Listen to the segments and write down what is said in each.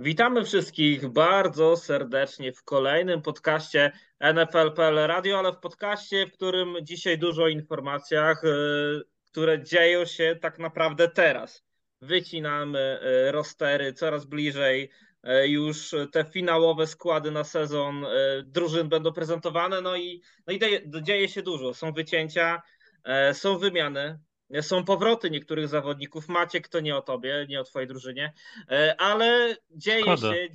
Witamy wszystkich bardzo serdecznie w kolejnym podcaście NFL.pl Radio, ale w podcaście, w którym dzisiaj dużo o informacjach, e, które dzieją się tak naprawdę teraz. Wycinamy e, rostery coraz bliżej, e, już te finałowe składy na sezon drużyn będą prezentowane, no i, no i dzieje się dużo. Są wycięcia, są wymiany, są powroty niektórych zawodników. Maciek to nie o tobie, nie o twojej drużynie, e, ale dzieje się,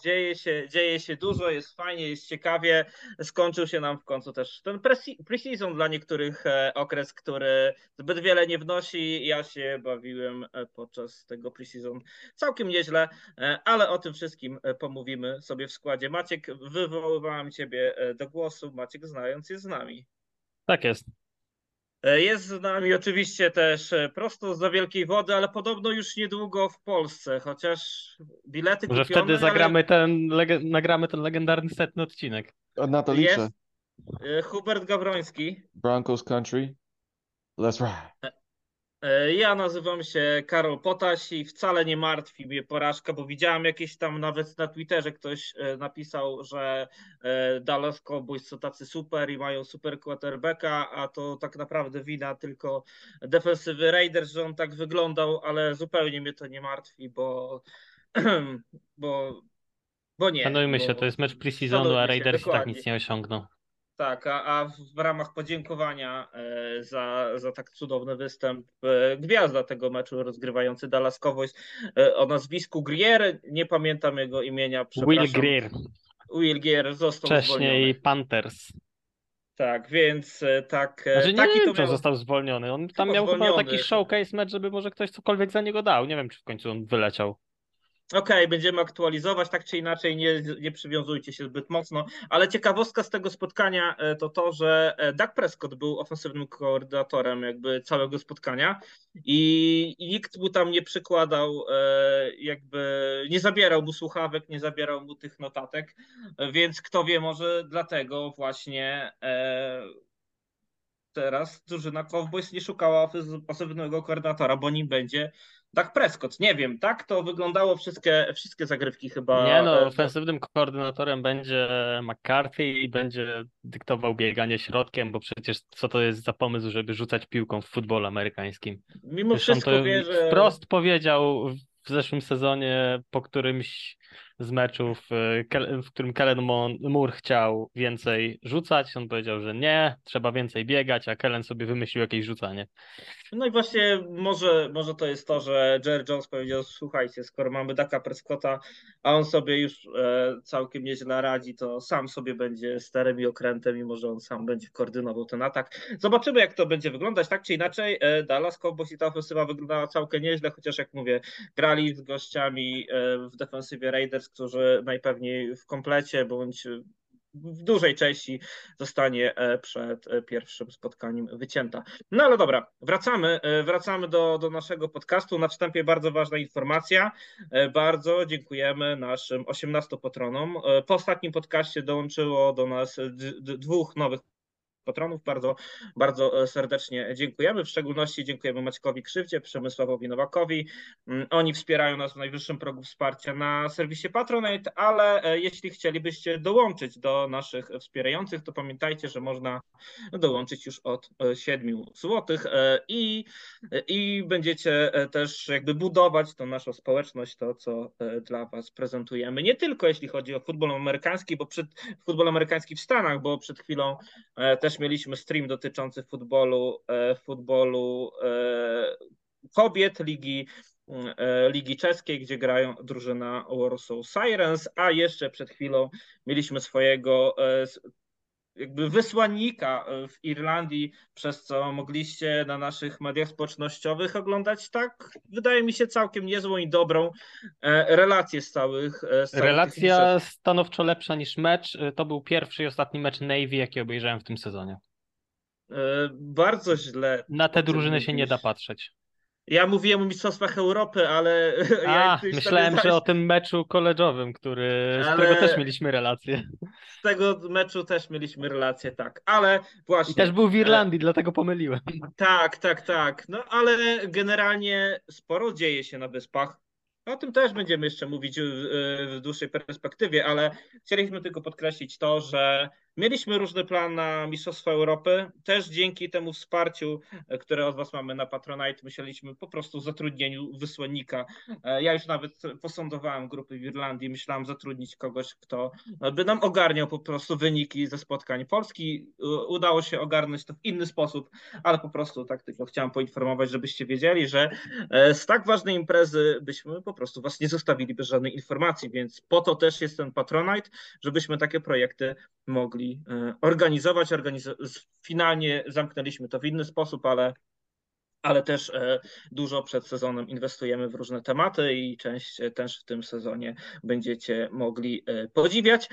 dzieje się, dzieje się dużo, jest fajnie, jest ciekawie. Skończył się nam w końcu też ten preseason dla niektórych e, okres, który zbyt wiele nie wnosi. Ja się bawiłem e, podczas tego preseason całkiem nieźle, ale o tym wszystkim pomówimy sobie w składzie. Maciek, wywoływałem ciebie do głosu. Maciek znając jest z nami. Tak jest. E, jest z nami oczywiście też e, prosto z Wielkiej Wody, ale podobno już niedługo w Polsce, chociaż bilety Może kupione, wtedy zagramy ale... ten, nagramy ten legendarny setny odcinek. Na to liczę. Jest e, Hubert Gawroński. Broncos Country. Let's ride. E, ja nazywam się Karol Potaś i wcale nie martwi mnie porażka, bo widziałem jakieś tam nawet na Twitterze ktoś e, napisał, że e, Dallas Cowboys są tacy super i mają super quarterbacka, a to tak naprawdę wina tylko defensywy Raiders, że on tak wyglądał, ale zupełnie mnie to nie martwi, bo bo, bo nie. Szanujmy bo, się, to jest mecz preseasonu, a Raiders i tak nic nie osiągną. Tak, a, a w ramach podziękowania e, za, za tak cudowny występ e, gwiazda tego meczu rozgrywający Dallas Cowboys e, o nazwisku Grier, nie pamiętam jego imienia, Will Grier. Will Grier został Wcześniej zwolniony. Panthers. Tak, więc tak. Znaczy nie taki wiem, to miał... został zwolniony. On tam miał chyba taki showcase mecz, żeby może ktoś cokolwiek za niego dał. Nie wiem, czy w końcu on wyleciał. Okej, okay, będziemy aktualizować, tak czy inaczej, nie, nie przywiązujcie się zbyt mocno, ale ciekawostka z tego spotkania e, to to, że e, Doug Prescott był ofensywnym koordynatorem jakby całego spotkania i, i nikt mu tam nie przykładał, e, jakby nie zabierał mu słuchawek, nie zabierał mu tych notatek, więc kto wie, może dlatego właśnie teraz drużyna Cowboys nie szukała ofensywnego koordynatora, bo nim będzie tak Prescott, nie wiem, tak to wyglądało wszystkie, wszystkie zagrywki chyba. Nie no, e, ofensywnym koordynatorem będzie McCarthy i będzie dyktował bieganie środkiem, bo przecież co to jest za pomysł, żeby rzucać piłką w futbolu amerykańskim. Mimo Zresztą wszystko wie, że... Wprost powiedział w zeszłym sezonie po którymś z meczów, e, w którym Kellen Moore chciał więcej rzucać. On powiedział, że nie, trzeba więcej biegać, a Kellen sobie wymyślił jakieś rzucanie. No i właśnie może, może to jest to, że Jerry Jones powiedział, słuchajcie, skoro mamy Daka Prescotta, a on sobie już e, całkiem nieźle radzi, to sam sobie będzie sterem i okrętem i może on sam będzie koordynował ten atak. Zobaczymy, jak to będzie wyglądać. Tak czy inaczej, e, Dallas Cowboys i ta ofensywa wyglądała całkiem nieźle, chociaż jak mówię, grali z gościami w defensywie Raiders, którzy najpewniej w komplecie bądź w dużej części zostanie e, przed e, pierwszym spotkaniem wycięta. No ale dobra, wracamy, e, wracamy do, do naszego podcastu. Na wstępie bardzo ważna informacja. Bardzo dziękujemy naszym 18 patronom. Po ostatnim podcaście dołączyło do nas dwóch nowych patronów. Bardzo, bardzo e, serdecznie dziękujemy. W szczególności dziękujemy Maćkowi Krzywdzie, Przemysławowi Nowakowi. Mm, oni wspierają nas w najwyższym progu wsparcia na serwisie Patronate, ale e, jeśli chcielibyście dołączyć do naszych wspierających, to pamiętajcie, że można dołączyć już od 7 e, zł i, i będziecie też jakby budować tą naszą społeczność, to co dla Was prezentujemy. Nie tylko jeśli chodzi o futbol amerykański, bo przed futbol amerykański w Stanach, bo przed chwilą też też mieliśmy stream dotyczący futbolu, e, futbolu e, kobiet ligi e, Ligi Czeskiej, gdzie grają drużyna Warsaw Sirens, a jeszcze przed chwilą mieliśmy swojego jakby wysłannika w Irlandii, przez co mogliście na naszych mediach społecznościowych oglądać tak, wydaje mi się, całkiem niezłą i dobrą relację z całych. Z całych Relacja stanowczo lepsza niż mecz. To był pierwszy i ostatni mecz Navy, jaki obejrzałem w tym sezonie. Bardzo źle. Na te drużyny się nie da patrzeć. Ja mówiłem o Mistrzostwach Europy, ale. A, ja myślałem, że o tym meczu koleżowym, który, ale... z którego też mieliśmy relację. Z tego meczu też mieliśmy relację, tak. Ale właśnie. I też był w Irlandii, e... dlatego pomyliłem. Tak, tak, tak. No ale generalnie sporo dzieje się na wyspach. O tym też będziemy jeszcze mówić w dłuższej perspektywie, ale chcieliśmy tylko podkreślić to, że Mieliśmy różny plan na Mistrzostwa Europy. Też dzięki temu wsparciu, e, które od Was mamy na Patronite, myśleliśmy po prostu o zatrudnieniu wysłannika. E, ja już nawet posądowałem grupy w Irlandii, myślałem zatrudnić kogoś, kto by nam ogarniał po prostu wyniki ze spotkań Polski. Udało się ogarnąć to w inny sposób, ale po prostu tak tylko chciałem poinformować, żebyście wiedzieli, że e, z tak ważnej imprezy byśmy po prostu Was nie zostawili bez żadnej informacji, więc po to też jest ten Patronite, żebyśmy takie projekty mogli e, organizować. Organiz- finalnie zamknęliśmy to w inny sposób, ale ale też e, dużo przed sezonem inwestujemy w różne tematy i część e, też w tym sezonie będziecie mogli e, podziwiać.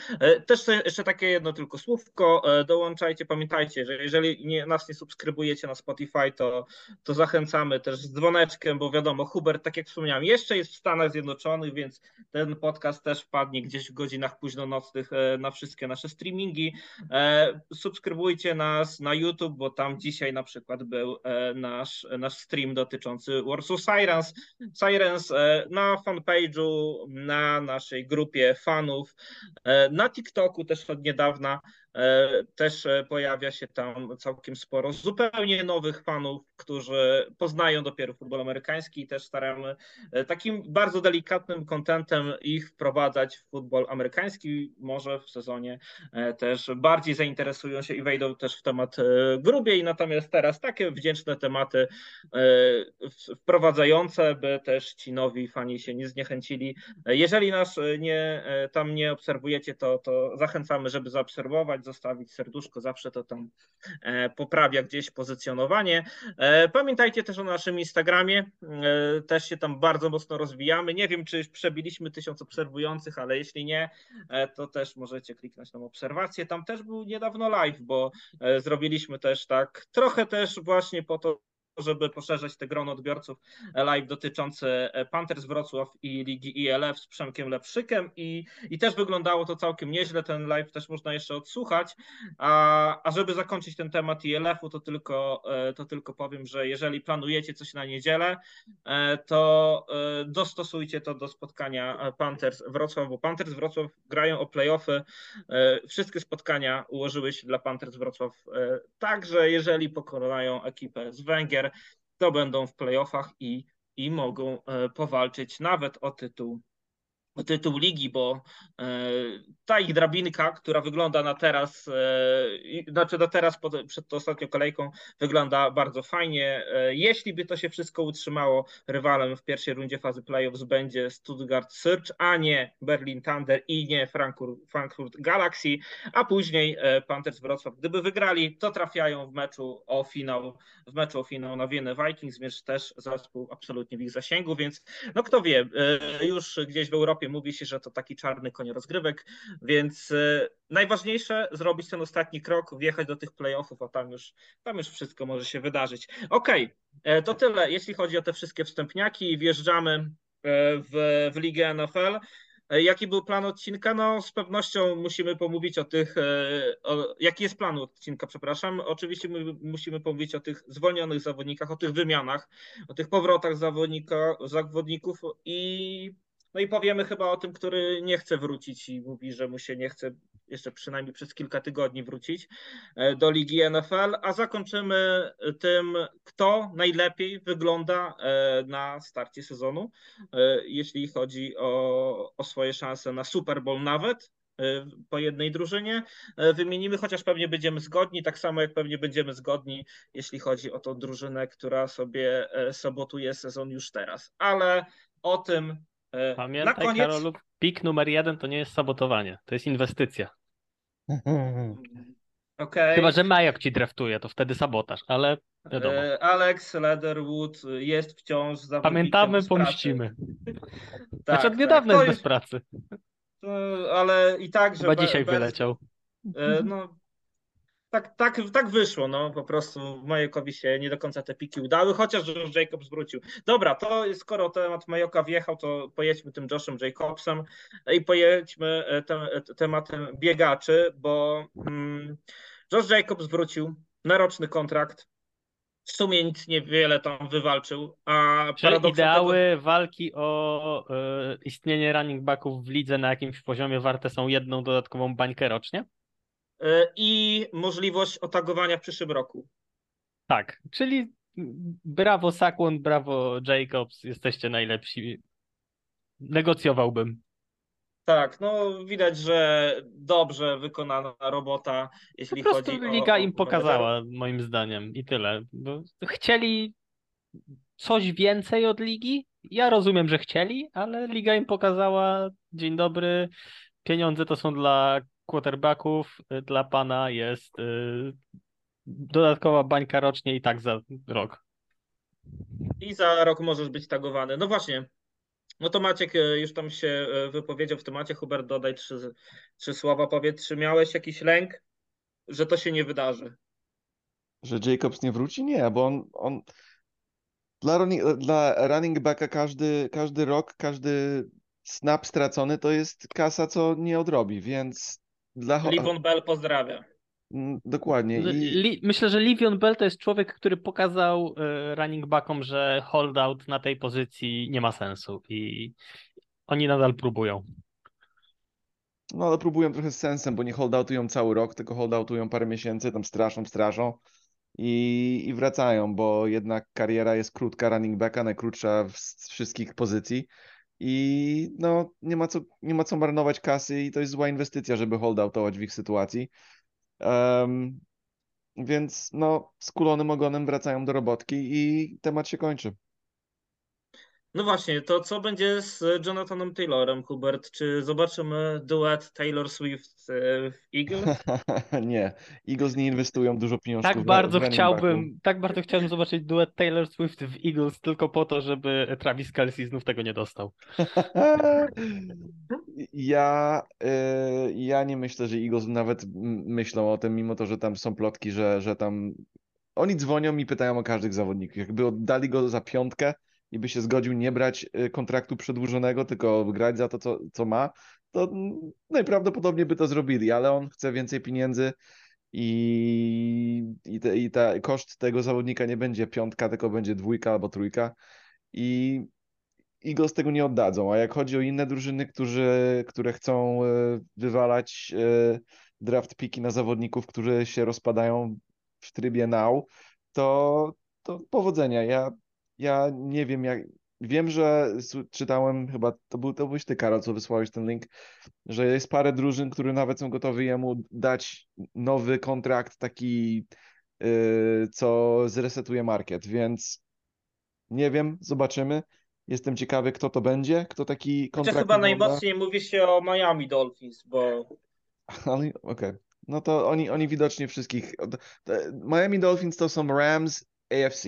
Też jeszcze takie jedno tylko słówko, dołączajcie, pamiętajcie, że jeżeli nie, nas nie subskrybujecie na Spotify, to, to zachęcamy też z dzwoneczkiem, bo wiadomo, Hubert, tak jak wspomniałem, jeszcze jest w Stanach Zjednoczonych, więc ten podcast też wpadnie gdzieś w godzinach późnonocnych na wszystkie nasze streamingi. Subskrybujcie nas na YouTube, bo tam dzisiaj na przykład był nasz nasz stream dotyczący Warsaw Sirens, Sirens e, na fanpage'u, na naszej grupie fanów, e, na TikToku też od niedawna też e, pojawia się tam całkiem sporo zupełnie nowych fanów, którzy poznają dopiero futbol amerykański i też staramy e, takim bardzo delikatnym kontentem ich wprowadzać w futbol amerykański. Może w sezonie też bardziej zainteresują się i wejdą też w temat grubiej. Natomiast teraz takie wdzięczne tematy wprowadzające, by też ci nowi fani się nie zniechęcili. Jeżeli nas nie, tam nie obserwujecie, to, to zachęcamy, żeby zaobserwować zostawić serduszko, zawsze to tam e, poprawia gdzieś pozycjonowanie. E, pamiętajcie też o naszym Instagramie, e, też się tam bardzo mocno rozwijamy. Nie wiem, czy już przebiliśmy tysiąc obserwujących, ale jeśli nie, to też możecie kliknąć na obserwację. Tam też był niedawno live, bo zrobiliśmy też tak trochę też właśnie po to, żeby poszerzać te grono odbiorców live dotyczące Panthers Wrocław i Ligi ILF z Przemkiem Lepszykiem i, i też wyglądało to całkiem nieźle, ten live też można jeszcze odsłuchać, a, a żeby zakończyć ten temat ILF-u, to tylko, e, to tylko powiem, że jeżeli planujecie coś na niedzielę, e, to e, dostosujcie to do spotkania Panthers Wrocław, bo Panthers Wrocław grają o playoffy, wszystkie spotkania ułożyły się dla Panthers Wrocław także jeżeli pokonają ekipę z Węgier, to będą w playoffach i, i mogą e, powalczyć nawet o tytuł tytuł ligi, bo e, ta ich drabinka, która wygląda na teraz, e, znaczy na teraz przed tą ostatnią kolejką wygląda bardzo fajnie. Jeśli by to się wszystko utrzymało, rywalem w pierwszej rundzie fazy playoffs będzie Stuttgart Search, a nie Berlin Thunder i nie Frankfurt, Frankfurt Galaxy, a później Panthers Wrocław. Gdyby wygrali, to trafiają w meczu o finał w meczu o finał na Wienę Vikings, więc też zespół absolutnie w ich zasięgu, więc no kto wie, e, już gdzieś w Europie mówi się, że to taki czarny koń rozgrywek, więc e, najważniejsze zrobić ten ostatni krok, wjechać do tych playoffów, a tam już, tam już wszystko może się wydarzyć. Okej, okay, to tyle, jeśli chodzi o te wszystkie wstępniaki. Wjeżdżamy w, w ligę NFL. E, jaki był plan odcinka? No, z pewnością musimy pomówić o tych. E, o, jaki jest plan odcinka, przepraszam? Oczywiście my musimy pomówić o tych zwolnionych zawodnikach, o tych wymianach, o tych powrotach zawodnika, zawodników i no i powiemy chyba o tym, który nie chce wrócić i mówi, że mu się nie chce jeszcze przynajmniej przez kilka tygodni wrócić e, do ligi NFL, a zakończymy tym, kto najlepiej wygląda e, na starcie sezonu, e, jeśli chodzi o, o swoje szanse na Super Bowl nawet po jednej drużynie wymienimy, chociaż pewnie będziemy zgodni, tak samo jak pewnie będziemy zgodni, jeśli chodzi o tą drużynę, która sobie sabotuje sezon już teraz. Ale o tym Pamiętaj, na koniec... Karolu, pik numer jeden to nie jest sabotowanie, to jest inwestycja. Okay. Chyba, że Majok ci draftuje, to wtedy sabotaż, ale wiadomo. E, Alex Leatherwood jest wciąż zawodnikiem Pamiętamy, pomścimy. tak, znaczy od tak. niedawna jest bez pracy. ale i tak, że... Chyba dzisiaj bez... wyleciał. E, no, tak, tak, tak wyszło, no po prostu Majokowi się nie do końca te piki udały, chociaż Josh Jacobs wrócił. Dobra, to skoro temat Majoka wjechał, to pojedźmy tym Joshem Jacobsem i pojedźmy e, te, e, tematem biegaczy, bo mm, Josh Jacobs wrócił na roczny kontrakt. w sumie nic niewiele tam wywalczył, a ideały walki o e, istnienie running backów w lidze na jakimś poziomie warte są jedną dodatkową bańkę rocznie? E, i możliwość otagowania w przyszłym roku. Tak, czyli brawo Saquon, brawo Jacobs, jesteście najlepsi. Negocjowałbym. Tak, no widać, że dobrze wykonana robota, Po jeśli prostu chodzi o... liga im pokazała, moim zdaniem, i tyle. Bo chcieli coś więcej od ligi. Ja rozumiem, że chcieli, ale liga im pokazała, dzień dobry, pieniądze to są dla quarterbacków, y, dla pana jest y, dodatkowa bańka rocznie i tak za rok. I za rok możesz być tagowany. No właśnie. No to Maciek e, już tam się wypowiedział w temacie. Hubert, dodaj trzy, trzy słowa. Powiedz, czy miałeś jakiś lęk, że to się nie wydarzy? Że Jacobs nie wróci? Nie, bo on, on dla, running, dla running backa każdy, każdy rok, każdy snap stracony to jest kasa, co nie odrobi, więc dla... Livon Bell pozdrawia. Mm, Dokładnie. I Li, myślę, że Livion Bell to jest człowiek, który pokazał y, running backom, że holdout na tej pozycji nie ma sensu i oni nadal próbują. no ale próbują trochę z sensem, bo nie holdoutują cały rok, tylko holdoutują parę miesięcy, tam straszą, straszą i, i wracają, bo jednak kariera jest krótka running backa, najkrótsza z wszystkich pozycji i no nie ma co, nie ma co marnować kasy i to jest zła inwestycja, żeby holdoutować w ich sytuacji. Em, więc no skulonym ogonem wracają do robotki i temat się kończy. No właśnie, to co będzie z Jonathanem Taylorem, Hubert? Czy zobaczymy duet Taylor Swift e, w Eagles? Nie, Eagles nie inwestują dużo pieniążków Tak w- bardzo chciałbym, tak bardzo chciałbym zobaczyć duet Taylor Swift w Eagles tylko po to, żeby Travis Kelce znów tego nie dostał. Ja, y, ja nie myślę, że Eagles nawet myślą o tym, mimo to, że tam są plotki, że, że tam oni dzwonią i pytają o każdych zawodników. Jakby oddali go za piątkę i by się zgodził nie brać y, kontraktu przedłużonego, tylko grać za to, co, co ma, to najprawdopodobniej by to zrobili, ale on chce więcej pieniędzy i, i, te, i ta, koszt tego zawodnika nie będzie piątka, tylko będzie dwójka albo trójka. I Eagles tego nie oddadzą. A jak chodzi o inne drużyny, którzy, które chcą e, wywalać e, draft piki na zawodników, którzy się rozpadają w trybie now, to, to powodzenia. Ja, ja nie wiem, jak. Wiem, że czytałem, chyba to był to byłeś ty, Karol, co wysłałeś ten link, że jest parę drużyn, które nawet są gotowi jemu dać nowy kontrakt, taki, e, co zresetuje market, więc nie wiem, zobaczymy. Jestem ciekawy, kto to będzie, kto taki Chociaż kontrakt chyba im odda. najmocniej mówi się o Miami Dolphins, bo okej. No to oni, oni widocznie wszystkich. Miami Dolphins to są Rams AFC.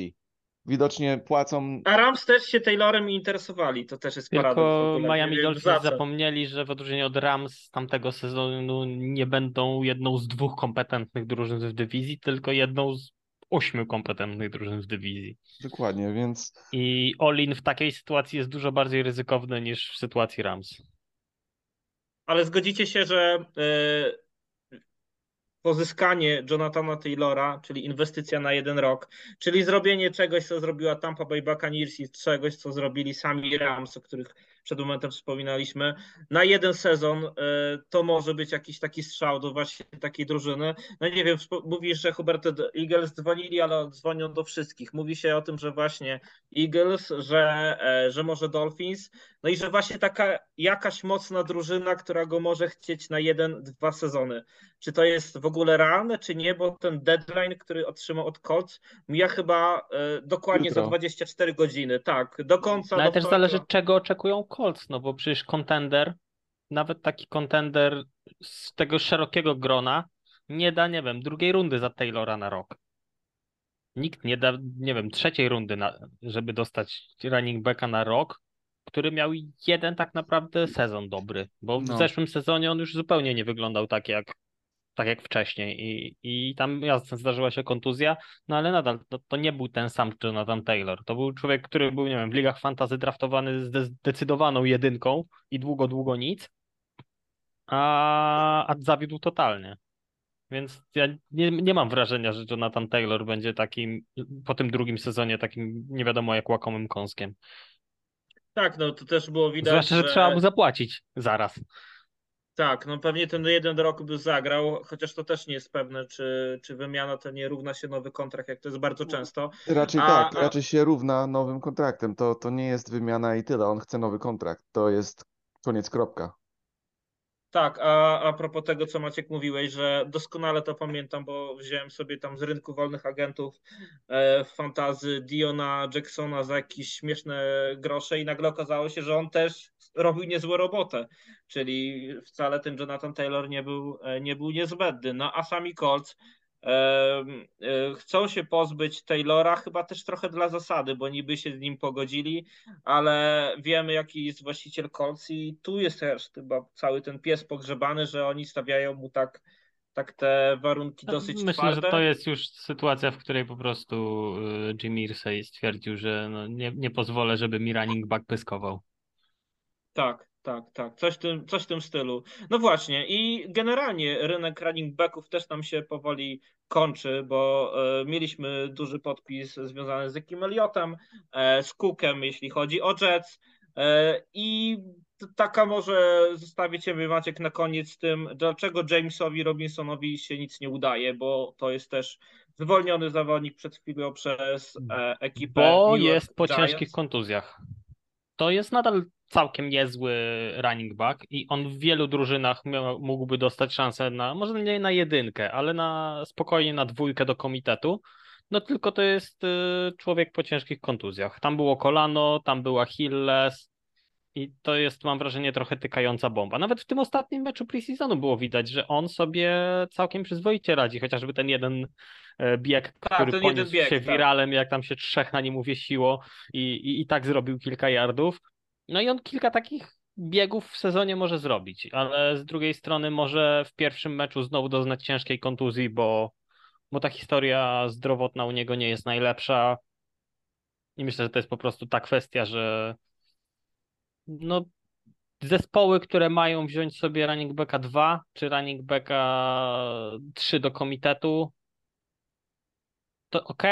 Widocznie płacą. A Rams też się Taylorem interesowali, to też jest paradoks Tylko. Miami Dolphins zapomnieli, że w odróżnieniu od Rams z tamtego sezonu nie będą jedną z dwóch kompetentnych drużyn w dywizji, tylko jedną z ośmiu kompetentnych drużyn w dywizji. Dokładnie, więc I Olin w takiej sytuacji jest dużo bardziej ryzykowny niż w sytuacji Rams. Ale zgodzicie się, że e, pozyskanie Jonathana Taylora, czyli inwestycja na jeden rok, czyli zrobienie czegoś, co zrobiła Tampa Bay Buccaneers i czegoś, co zrobili sami Rams, o których przed momentem wspominaliśmy, na jeden sezon e, to może być jakiś taki strzał do właśnie takiej drużyny. No nie wiem, mówisz, że Hubert Eagles dzwonili, ale dzwonią do wszystkich. Mówi się o tym, że właśnie Eagles, że, e, że może Dolphins, no i że właśnie taka jakaś mocna drużyna, która go może chcieć na jeden, dwa sezony. Czy to jest w ogóle realne, czy nie? Bo ten deadline, który otrzymał od Colts, mija chyba e, dokładnie Jutro. za 24 godziny. Tak, do końca. No, ale do też wtorka. zależy, czego oczekują Colts, no bo przecież kontender, nawet taki kontender z tego szerokiego grona, nie da, nie wiem, drugiej rundy za Taylora na rok. Nikt nie da, nie wiem, trzeciej rundy, na, żeby dostać running backa na rok, który miał jeden tak naprawdę sezon dobry, bo w No. zeszłym sezonie on już zupełnie nie wyglądał tak jak, tak jak wcześniej i, i tam jasne zdarzyła się kontuzja, no ale nadal to, to nie był ten sam Jonathan Taylor. To był człowiek, który był, nie wiem, w ligach fantasy draftowany z zdecydowaną jedynką i długo, długo nic, a, a zawiódł totalnie. Więc ja nie, nie mam wrażenia, że Jonathan Taylor będzie takim po tym drugim sezonie takim nie wiadomo jak łakomym kąskiem. Tak, no to też było widać, Zwłaszcza, że trzeba mu zapłacić zaraz. Tak, no pewnie ten jeden rok by zagrał, chociaż to też nie jest pewne, czy, czy wymiana to nie równa się nowy kontrakt, jak to jest bardzo często. Raczej A- tak, a- raczej się równa nowym kontraktem. To, to nie jest wymiana i tyle. On chce nowy kontrakt. To jest koniec, kropka. Tak, a, a propos tego, co Maciek mówiłeś, że doskonale to pamiętam, bo wziąłem sobie tam z rynku wolnych agentów e, fantazy Diona Jacksona za jakieś śmieszne grosze i nagle okazało się, że on też robił niezłą robotę, czyli wcale ten Jonathan Taylor nie był, e, nie był niezbędny. No a sami Colts e, e, chcą się pozbyć Taylora chyba też trochę dla zasady, bo niby się z nim pogodzili, ale wiemy, jaki jest właściciel Colts i tu jest też chyba cały ten pies pogrzebany, że oni stawiają mu tak, tak te warunki dosyć Myślę, twarde. że to jest już sytuacja, w której po prostu Jim Irsay stwierdził, że no nie, nie pozwolę, żeby mi running back pyskował. Tak, tak, tak. Coś w tym, coś w tym stylu. No właśnie, i generalnie rynek running backów też nam się powoli kończy, bo e, mieliśmy duży podpis związany z Ekim Elliotem, e, z Cookiem, jeśli chodzi o Jets. E, I taka może zostawię Ciebie, Maciek, na koniec z tym, dlaczego Jamesowi Robinsonowi się nic nie udaje, bo to jest też zwolniony zawodnik przed chwilą przez e, ekipę. Bo New York jest po Giants. ciężkich kontuzjach. To jest nadal całkiem niezły running back i on w wielu drużynach miał, mógłby dostać szansę na, może nie na jedynkę, ale na spokojnie na dwójkę do komitetu. No tylko to jest y, człowiek po ciężkich kontuzjach. Tam było kolano, tam była Achilles i to jest, mam wrażenie, trochę tykająca bomba. Nawet w tym ostatnim meczu preseasonu było widać, że on sobie całkiem przyzwoicie radzi, chociażby ten jeden e, bieg, Tak, który poniósł bieg, się tak. wiralem, jak tam się trzech na nim uwiesiło i, i, i tak zrobił kilka yardów. No i on kilka takich biegów w sezonie może zrobić, ale z drugiej strony może w pierwszym meczu znowu doznać ciężkiej kontuzji, bo, bo ta historia zdrowotna u niego nie jest najlepsza. I myślę, że to jest po prostu ta kwestia, że no, zespoły, które mają wziąć sobie running backa 2 czy running backa 3 do komitetu, to ok.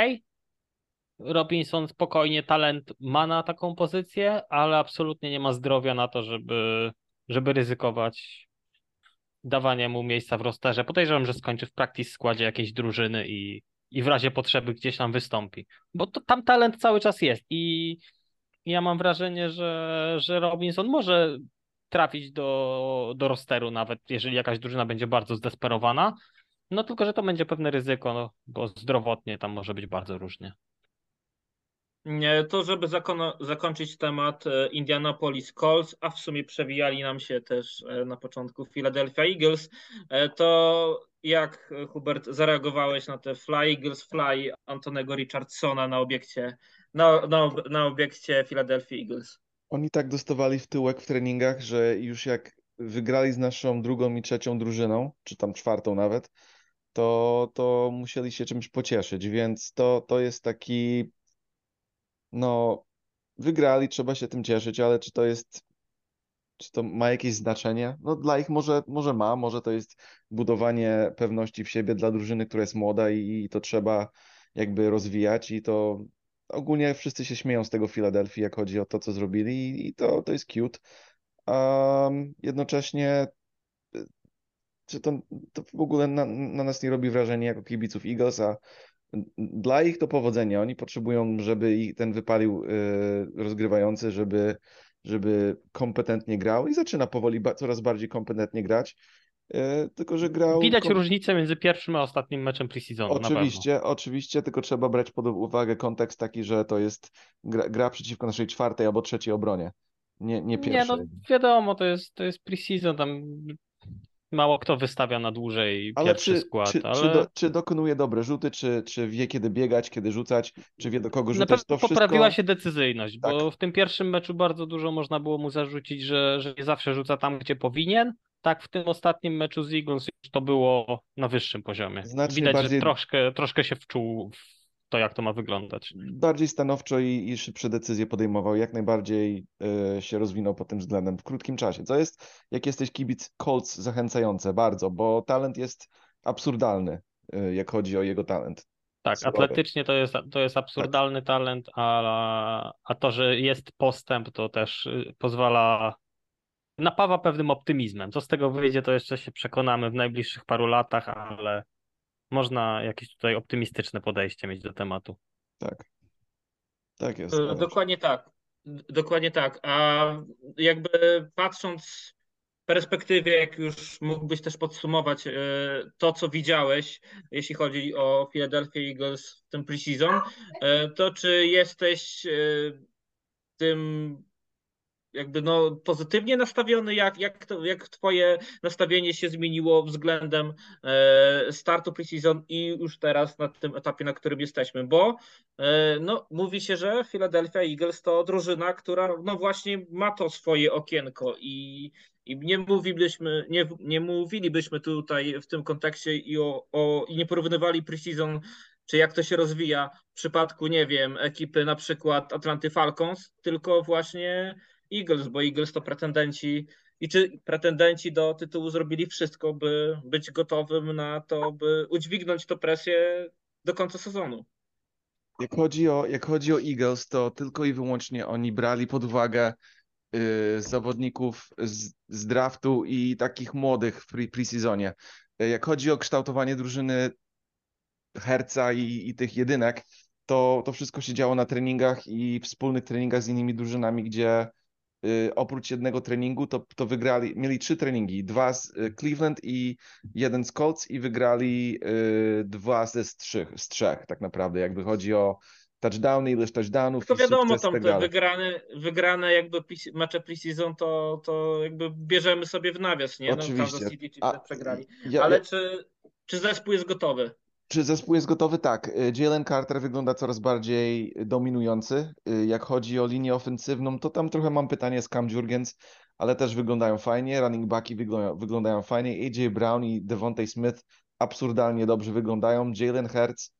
Robinson spokojnie talent ma na taką pozycję, ale absolutnie nie ma zdrowia na to, żeby, żeby ryzykować dawanie mu miejsca w rosterze. Podejrzewam, że skończy w practice składzie jakiejś drużyny i, i w razie potrzeby gdzieś tam wystąpi. Bo to, tam talent cały czas jest i ja mam wrażenie, że, że Robinson może trafić do, do rosteru nawet, jeżeli jakaś drużyna będzie bardzo zdesperowana. No tylko, że to będzie pewne ryzyko, no, bo zdrowotnie tam może być bardzo różnie. To, żeby zakończyć temat e, Indianapolis Colts, a w sumie przewijali nam się też e, na początku Philadelphia Eagles, e, to jak Hubert zareagowałeś na te Fly Eagles Fly Antonego Richardsona na obiekcie, na, na, na obiekcie Philadelphia Eagles? Oni tak dostawali w tyłek w treningach, że już jak wygrali z naszą drugą i trzecią drużyną, czy tam czwartą nawet, to, to musieli się czymś pocieszyć, więc to, to jest taki, no, wygrali, trzeba się tym cieszyć, ale czy to jest, czy to ma jakieś znaczenie? No dla ich może, może ma, może to jest budowanie pewności w siebie dla drużyny, która jest młoda i, i to trzeba jakby rozwijać i to ogólnie wszyscy się śmieją z tego Filadelfii, jak chodzi o to, co zrobili i, i to, to jest cute. Um, jednocześnie y, czy to, to w ogóle na, na nas nie robi wrażenia jako kibiców Eagles, a dla ich to powodzenia. Oni potrzebują, żeby ich ten wypalił y, rozgrywający, żeby, żeby kompetentnie grał i zaczyna powoli coraz bardziej kompetentnie grać. Y, tylko, że grał. Widać kom- różnicę między pierwszym a ostatnim meczem preseasonu. Oczywiście, oczywiście, tylko trzeba brać pod uwagę kontekst taki, że to jest gra, gra przeciwko naszej czwartej albo trzeciej obronie. Nie, nie Nie, pierwszej. no wiadomo, to jest, to jest preseason, tam mało kto wystawia na dłużej Ale pierwszy czy, skład, czy, ale czy, do, czy dokonuje dobre rzuty, czy, czy wie kiedy biegać, kiedy rzucać, czy wie do kogo na rzucać, pewno to wszystko... poprawiła się decyzyjność, Tak. bo w tym pierwszym meczu bardzo dużo można było mu zarzucić, że, że nie zawsze rzuca tam, gdzie powinien. Tak, w tym ostatnim meczu z Eagles już to było na wyższym poziomie. Znacznie Widać, bardziej- że troszkę, troszkę się wczuł w to, jak to ma wyglądać. bardziej stanowczo i, i szybsze decyzje podejmował, jak najbardziej e, się rozwinął pod tym względem w krótkim czasie. Co jest, jak jesteś kibic Colts, zachęcające bardzo, bo talent jest absurdalny, y, jak chodzi o jego talent. Tak, Słaby. atletycznie to jest, to jest absurdalny talent, a, a to, że jest postęp, to też y, pozwala, napawa pewnym optymizmem. Co z tego wyjdzie, to jeszcze się przekonamy w najbliższych paru latach, ale można jakieś tutaj optymistyczne podejście mieć do tematu. Tak. Tak jest. E. Dokładnie tak. Dokładnie tak. A jakby patrząc w perspektywie, jak już mógłbyś też podsumować e, to, co widziałeś, jeśli chodzi o Philadelphia Eagles w tym preseason, e, to czy jesteś tym jakby no pozytywnie nastawiony, jak, jak, to, jak twoje nastawienie się zmieniło względem e, startu preseason i już teraz na tym etapie, na którym jesteśmy, bo e, no, mówi się, że Philadelphia Eagles to drużyna, która no właśnie ma to swoje okienko i, i nie mówilibyśmy, nie, nie mówilibyśmy tutaj w tym kontekście i, o, o, i nie porównywali preseason czy jak to się rozwija w przypadku, nie wiem, ekipy na przykład Atlanty Falcons, tylko właśnie Eagles, bo Eagles to pretendenci i czy pretendenci do tytułu zrobili wszystko, by być gotowym na to, by udźwignąć tę presję do końca sezonu. Jak chodzi o, jak chodzi o Eagles, to tylko i wyłącznie oni brali pod uwagę y, zawodników z, z draftu i takich młodych w pre- preseasonie. Y, Jak chodzi o kształtowanie drużyny Herca i, i tych jedynek, to, to wszystko się działo na treningach i wspólnych treningach z innymi drużynami, gdzie oprócz jednego treningu to, to wygrali, mieli trzy treningi, dwa z y, Cleveland i jeden z Colts i wygrali y, dwa ze z trzech, z trzech tak naprawdę, jak wychodzi o touchdowny, ilość touchdownów i wiadomo, i tam tak te wygrane, wygrane jakby mecze preseason to, to jakby bierzemy sobie w nawias, nie? No, Oczywiście. Kansas City czy przegrali. Ja, Ale ja, czy, czy zespół jest gotowy? Czy zespół jest gotowy? Tak. Y, Jalen Carter wygląda coraz bardziej dominujący. Y, Jak chodzi o linię ofensywną, to tam trochę mam pytanie z Cam Jurgens, ale też wyglądają fajnie. Running backi wyglądają, wyglądają fajnie. AJ Brown i Devontae Smith absurdalnie dobrze wyglądają. Jalen Hurts,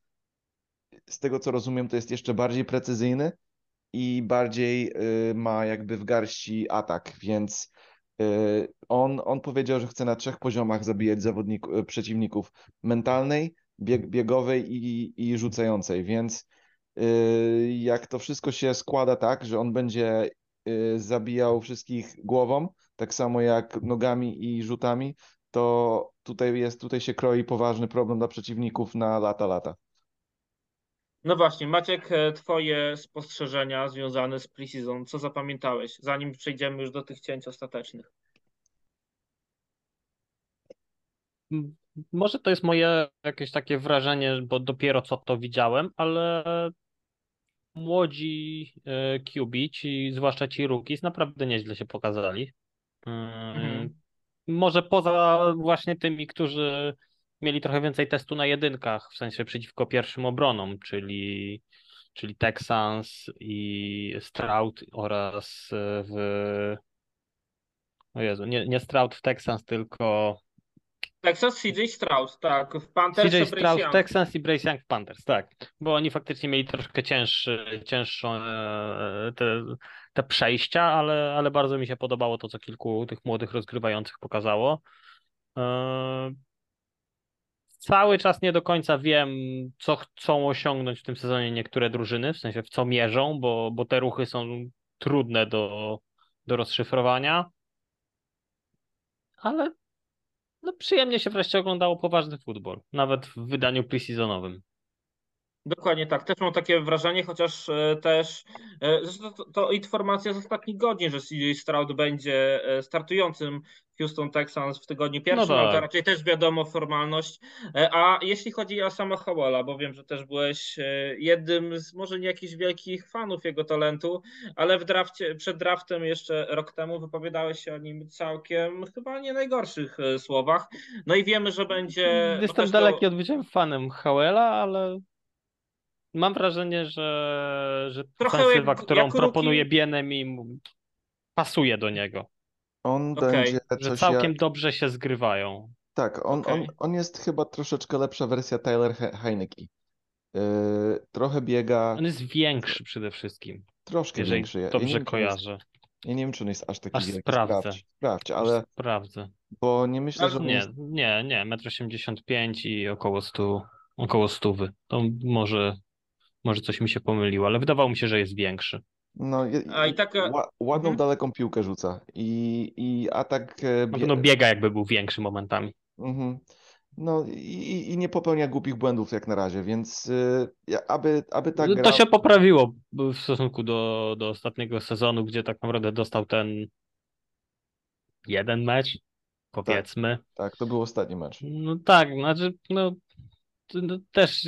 z tego co rozumiem, to jest jeszcze bardziej precyzyjny i bardziej y, ma jakby w garści atak, więc y, on, on powiedział, że chce na trzech poziomach zabijać zawodnik, y, przeciwników mentalnej, bieg, biegowej i, i rzucającej, więc y, jak to wszystko się składa tak, że on będzie y, zabijał wszystkich głową, tak samo jak nogami i rzutami, to tutaj jest, tutaj się kroi poważny problem dla przeciwników na lata, lata. No właśnie, Maciek, e, twoje spostrzeżenia związane z preseason, co zapamiętałeś, zanim przejdziemy już do tych cięć ostatecznych? Może to jest moje jakieś takie wrażenie, bo dopiero co to widziałem, ale młodzi e, QB, ci, zwłaszcza ci rookies, naprawdę nieźle się pokazali. Mhm. Mm, Może poza właśnie tymi, którzy mieli trochę więcej testu na jedynkach, w sensie przeciwko pierwszym obronom, czyli, czyli Texans i Stroud oraz e, w. O Jezu, nie, nie Stroud w Texans, tylko Texas CJ Stroud, tak, w Panthers CJ Brace w Young. Texans i Bryce Young w Panthers, tak. Bo oni faktycznie mieli troszkę cięższy, cięższą e, te, te przejścia, ale, ale bardzo mi się podobało to, co kilku tych młodych rozgrywających pokazało. E, Cały czas nie do końca wiem, co chcą osiągnąć w tym sezonie niektóre drużyny, w sensie w co mierzą, bo, bo te ruchy są trudne do, do rozszyfrowania. Ale no, przyjemnie się wreszcie oglądało poważny futbol, nawet w wydaniu preseasonowym. Dokładnie tak, też mam takie wrażenie, chociaż e, też e, zresztą to, to informacja z ostatnich godzin, że CJ Stroud będzie e, startującym Houston Texans w tygodniu pierwszym, ale to tak. raczej też wiadomo formalność. A jeśli chodzi o sama Howella, bo wiem, że też byłeś jednym z może nie jakichś wielkich fanów jego talentu, ale w drafcie, przed draftem jeszcze rok temu wypowiadałeś się o nim całkiem chyba nie najgorszych słowach. No i wiemy, że będzie. Jestem też to- daleki od bycia fanem Howella, ale mam wrażenie, że, że Trochę ofensywa, którą jak proponuje mu- pasuje do niego. On Okej, będzie Że całkiem jak... dobrze się zgrywają. Tak, on, Okej. on, on jest chyba troszeczkę lepsza wersja Tyler He- Heineke. Yy, trochę biega, On jest większy przede wszystkim, troszkę jeżeli większy. Ja, ja nie dobrze jest, kojarzę. ja nie wiem, czy on jest aż taki Aż wielki. sprawdzę. Sprawdź, sprawdź, Aż ale Sprawdzę. Bo nie myślę, że Nie, jest... nie, nie, 1,85 m i około 100, około 100. To może, może coś mi się pomyliło, ale wydawało mi się, że jest większy. No, A i taka- ła- ładną, Mhm. daleką piłkę rzuca. I, i atak... e, bie- pewno biega jakby był większy momentami. Mhm. No i, i- nie popełnia głupich błędów jak na razie, więc y, aby, aby ta To gra... się poprawiło w stosunku do, do ostatniego sezonu, gdzie tak naprawdę dostał ten jeden mecz, powiedzmy. Tak, to był ostatni mecz. No tak, znaczy, no, to- no też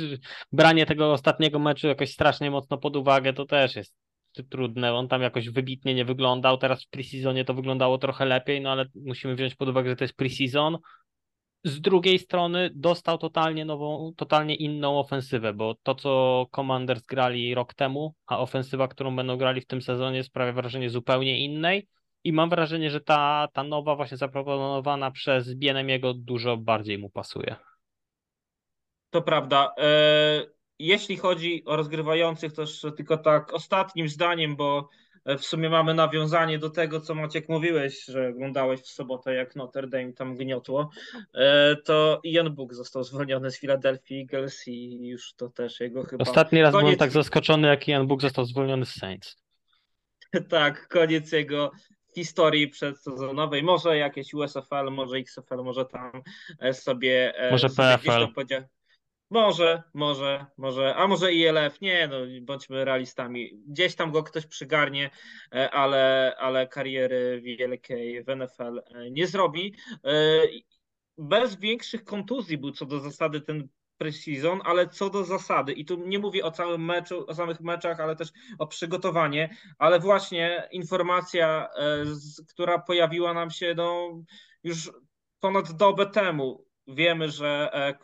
branie tego ostatniego meczu jakoś strasznie mocno pod uwagę, to też jest trudne. On tam jakoś wybitnie nie wyglądał. Teraz w preseasonie to wyglądało trochę lepiej, no ale musimy wziąć pod uwagę, że to jest preseason. Z drugiej strony dostał totalnie nową, totalnie inną ofensywę, bo to, co Commanders grali rok temu, a ofensywa, którą będą grali w tym sezonie, sprawia wrażenie zupełnie innej. I mam wrażenie, że ta, ta nowa, właśnie zaproponowana przez Bienemiego dużo bardziej mu pasuje. To prawda. E, Jeśli chodzi o rozgrywających, to jeszcze tylko tak ostatnim zdaniem, bo e, w sumie mamy nawiązanie do tego, co Maciek mówiłeś, że oglądałeś w sobotę, jak Notre Dame tam gniotło, e, to Ian Book został zwolniony z Philadelphia Eagles i już to też jego chyba... Ostatni raz byłem koniec- tak zaskoczony, jak Ian Book został zwolniony z Saints. Tak, koniec jego historii przedsezonowej. Może jakieś USFL, może XFL, może tam sobie. Może sobie PFL. Może, może, może, a może ILF, nie, no bądźmy realistami. Gdzieś tam go ktoś przygarnie, e, ale, ale kariery wielkiej w NFL e, nie zrobi. E, Bez większych kontuzji był co do zasady ten preseason, ale co do zasady, i tu nie mówię o całym meczu, o samych meczach, ale też o przygotowanie, ale właśnie informacja, która pojawiła nam się no, już ponad dobę temu. Wiemy, że e,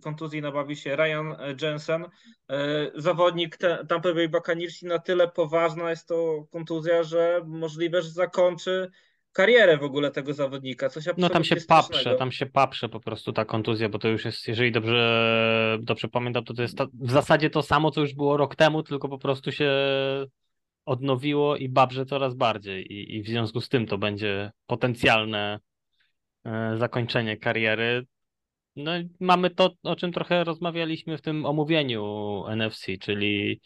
kontuzji nabawił się Ryan Jensen, e, zawodnik Tampa Bay Buccaneers na tyle poważna jest to kontuzja, że możliwe, że zakończy karierę w ogóle tego zawodnika. Coś No tam się paprze, strasznego. tam się paprze po prostu ta kontuzja, bo to już jest, jeżeli dobrze, dobrze pamiętam, to to jest ta, w zasadzie to samo, co już było rok temu, tylko po prostu się odnowiło i babrze coraz bardziej i, i w związku z tym to będzie potencjalne e, zakończenie kariery. No mamy to, o czym trochę rozmawialiśmy w tym omówieniu NFC, czyli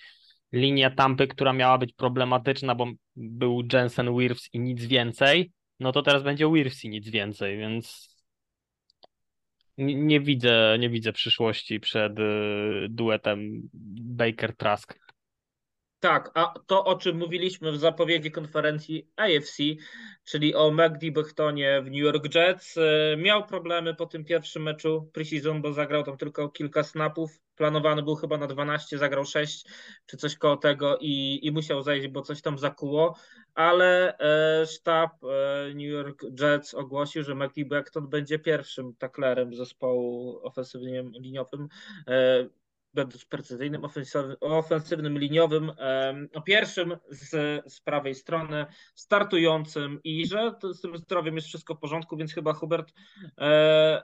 linia Tampy, która miała być problematyczna, bo był Jensen Wirfs i nic więcej, no to teraz będzie Wirfs i nic więcej, więc nie, nie widzę, nie widzę przyszłości przed y, duetem Baker Trask. Tak, a to o czym mówiliśmy w zapowiedzi konferencji AFC, czyli o Magdi Bechtonie w New York Jets, e, miał problemy po tym pierwszym meczu preseason, bo zagrał tam tylko kilka snapów. Planowany był chyba na 12, zagrał 6 czy coś koło tego i, i musiał zejść, bo coś tam zakuło, ale e, sztab e, New York Jets ogłosił, że Magdi Bechton będzie pierwszym taklerem zespołu ofensywnym liniowym. E, będąc precyzyjnym, ofensywnym, liniowym, em, pierwszym z, z prawej strony, startującym i że z tym zdrowiem jest wszystko w porządku, więc chyba Hubert e,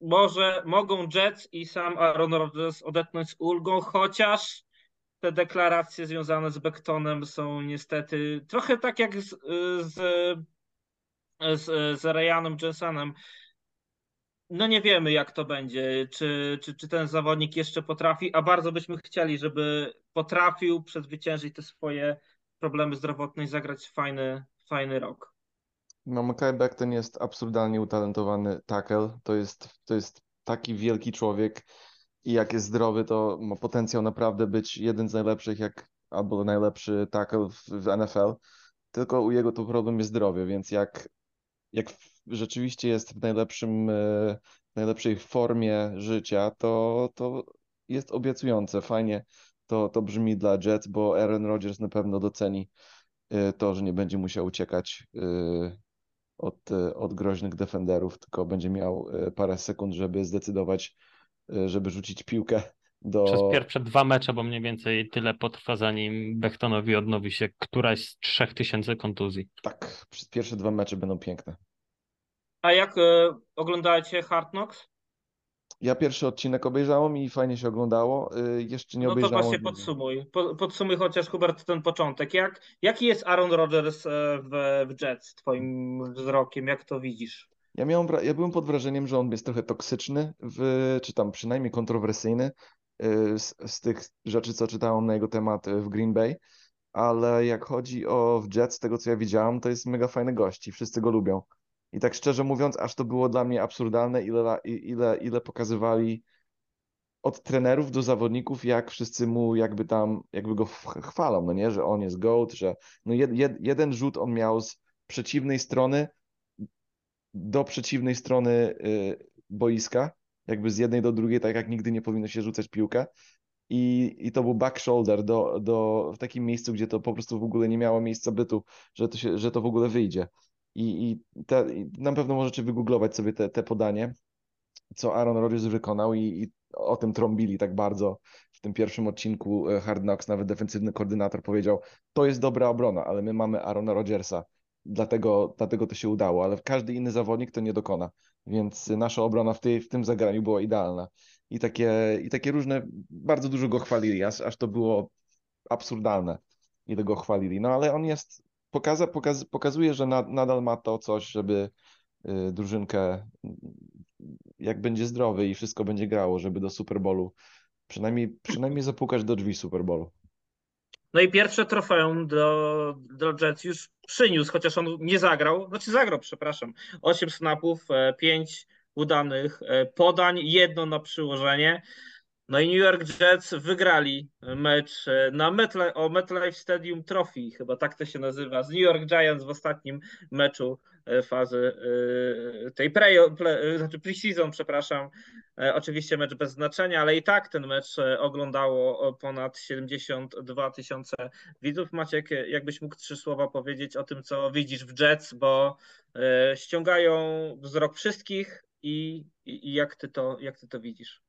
może mogą Jets i sam Aaron Rodgers odetchnąć z ulgą, chociaż te deklaracje związane z Becktonem są niestety trochę tak jak z, z, z, z Ryanem Jensenem. No nie wiemy, jak to będzie, czy, czy, czy ten zawodnik jeszcze potrafi, a bardzo byśmy chcieli, żeby potrafił przezwyciężyć te swoje problemy zdrowotne i zagrać fajny, fajny rok. No, Mackay Becton jest absurdalnie utalentowany tackle. To jest, to jest taki wielki człowiek i jak jest zdrowy, to ma potencjał naprawdę być jeden z najlepszych, jak albo najlepszy tackle w, w NFL. Tylko u jego to problem jest zdrowie, więc jak, jak rzeczywiście jest w najlepszym, e, w najlepszej formie życia, to, to jest obiecujące. Fajnie to, to brzmi dla Jets, bo Aaron Rodgers na pewno doceni e, to, że nie będzie musiał uciekać e, od, od groźnych defenderów, tylko będzie miał parę sekund, żeby zdecydować, żeby rzucić piłkę do. Przez pierwsze dwa mecze, bo mniej więcej tyle potrwa, zanim Bechtonowi odnowi się któraś z 3000 kontuzji. Tak, przez pierwsze dwa mecze będą piękne. A jak e, oglądacie Hard Knocks? Ja pierwszy odcinek obejrzałem i fajnie się oglądało. E, Jeszcze nie No to obejrzałem. właśnie podsumuj. Po, podsumuj chociaż Hubert ten początek. Jak, jaki jest Aaron Rodgers e, w, w Jets twoim wzrokiem? Jak to widzisz? Ja miałem, ja byłem pod wrażeniem, że on jest trochę toksyczny, w, czy tam przynajmniej kontrowersyjny y, z, z tych rzeczy, co czytałem na jego temat y, w Green Bay, ale jak chodzi o w Jets, z tego co ja widziałem, to jest mega fajny gość i wszyscy go lubią. I tak szczerze mówiąc, aż to było dla mnie absurdalne, ile, ile, ile pokazywali od trenerów do zawodników, jak wszyscy mu jakby tam, jakby go ch- chwalą, no nie, że on jest GOAT, że no jed, jed, jeden rzut on miał z przeciwnej strony do przeciwnej strony y, boiska, jakby z jednej do drugiej, tak jak nigdy nie powinno się rzucać piłkę. I, I to był back shoulder do, do, w takim miejscu, gdzie to po prostu w ogóle nie miało miejsca bytu, że to, się, że to w ogóle wyjdzie. I, i, te, i na pewno możecie wygooglować sobie te, te podanie, co Aaron Rodgers wykonał i, i o tym trąbili tak bardzo w tym pierwszym odcinku e, Hard Knocks, nawet defensywny koordynator powiedział, to jest dobra obrona, ale my mamy Aarona Rodgersa, dlatego, dlatego to się udało, ale każdy inny zawodnik to nie dokona, więc nasza obrona w, tej, w tym zagraniu była idealna. I takie, I takie różne, bardzo dużo go chwalili, aż, aż to było absurdalne, ile go chwalili. No ale on jest, pokaza, pokaz, pokazuje, że na, nadal ma to coś, żeby y, drużynkę, jak będzie zdrowy i wszystko będzie grało, żeby do Super Bowlu przynajmniej, przynajmniej zapukać do drzwi Super Bowlu. No i pierwsze trofeum do, do Jets już przyniósł, chociaż on nie zagrał, znaczy zagrał, przepraszam. Osiem snapów, e, pięć udanych e, podań, jedno na przyłożenie. No i New York Jets wygrali mecz e, na o MetLife Stadium Trophy, chyba tak to się nazywa, z New York Giants w ostatnim meczu e, fazy e, tej pre, pre, znaczy pre-season, przepraszam. Oczywiście mecz bez znaczenia, ale i tak ten mecz oglądało ponad 72 tysiące widzów. Maciek, jakbyś mógł trzy słowa powiedzieć o tym, co widzisz w Jets, bo ściągają wzrok wszystkich i, i jak, ty to, jak ty to widzisz?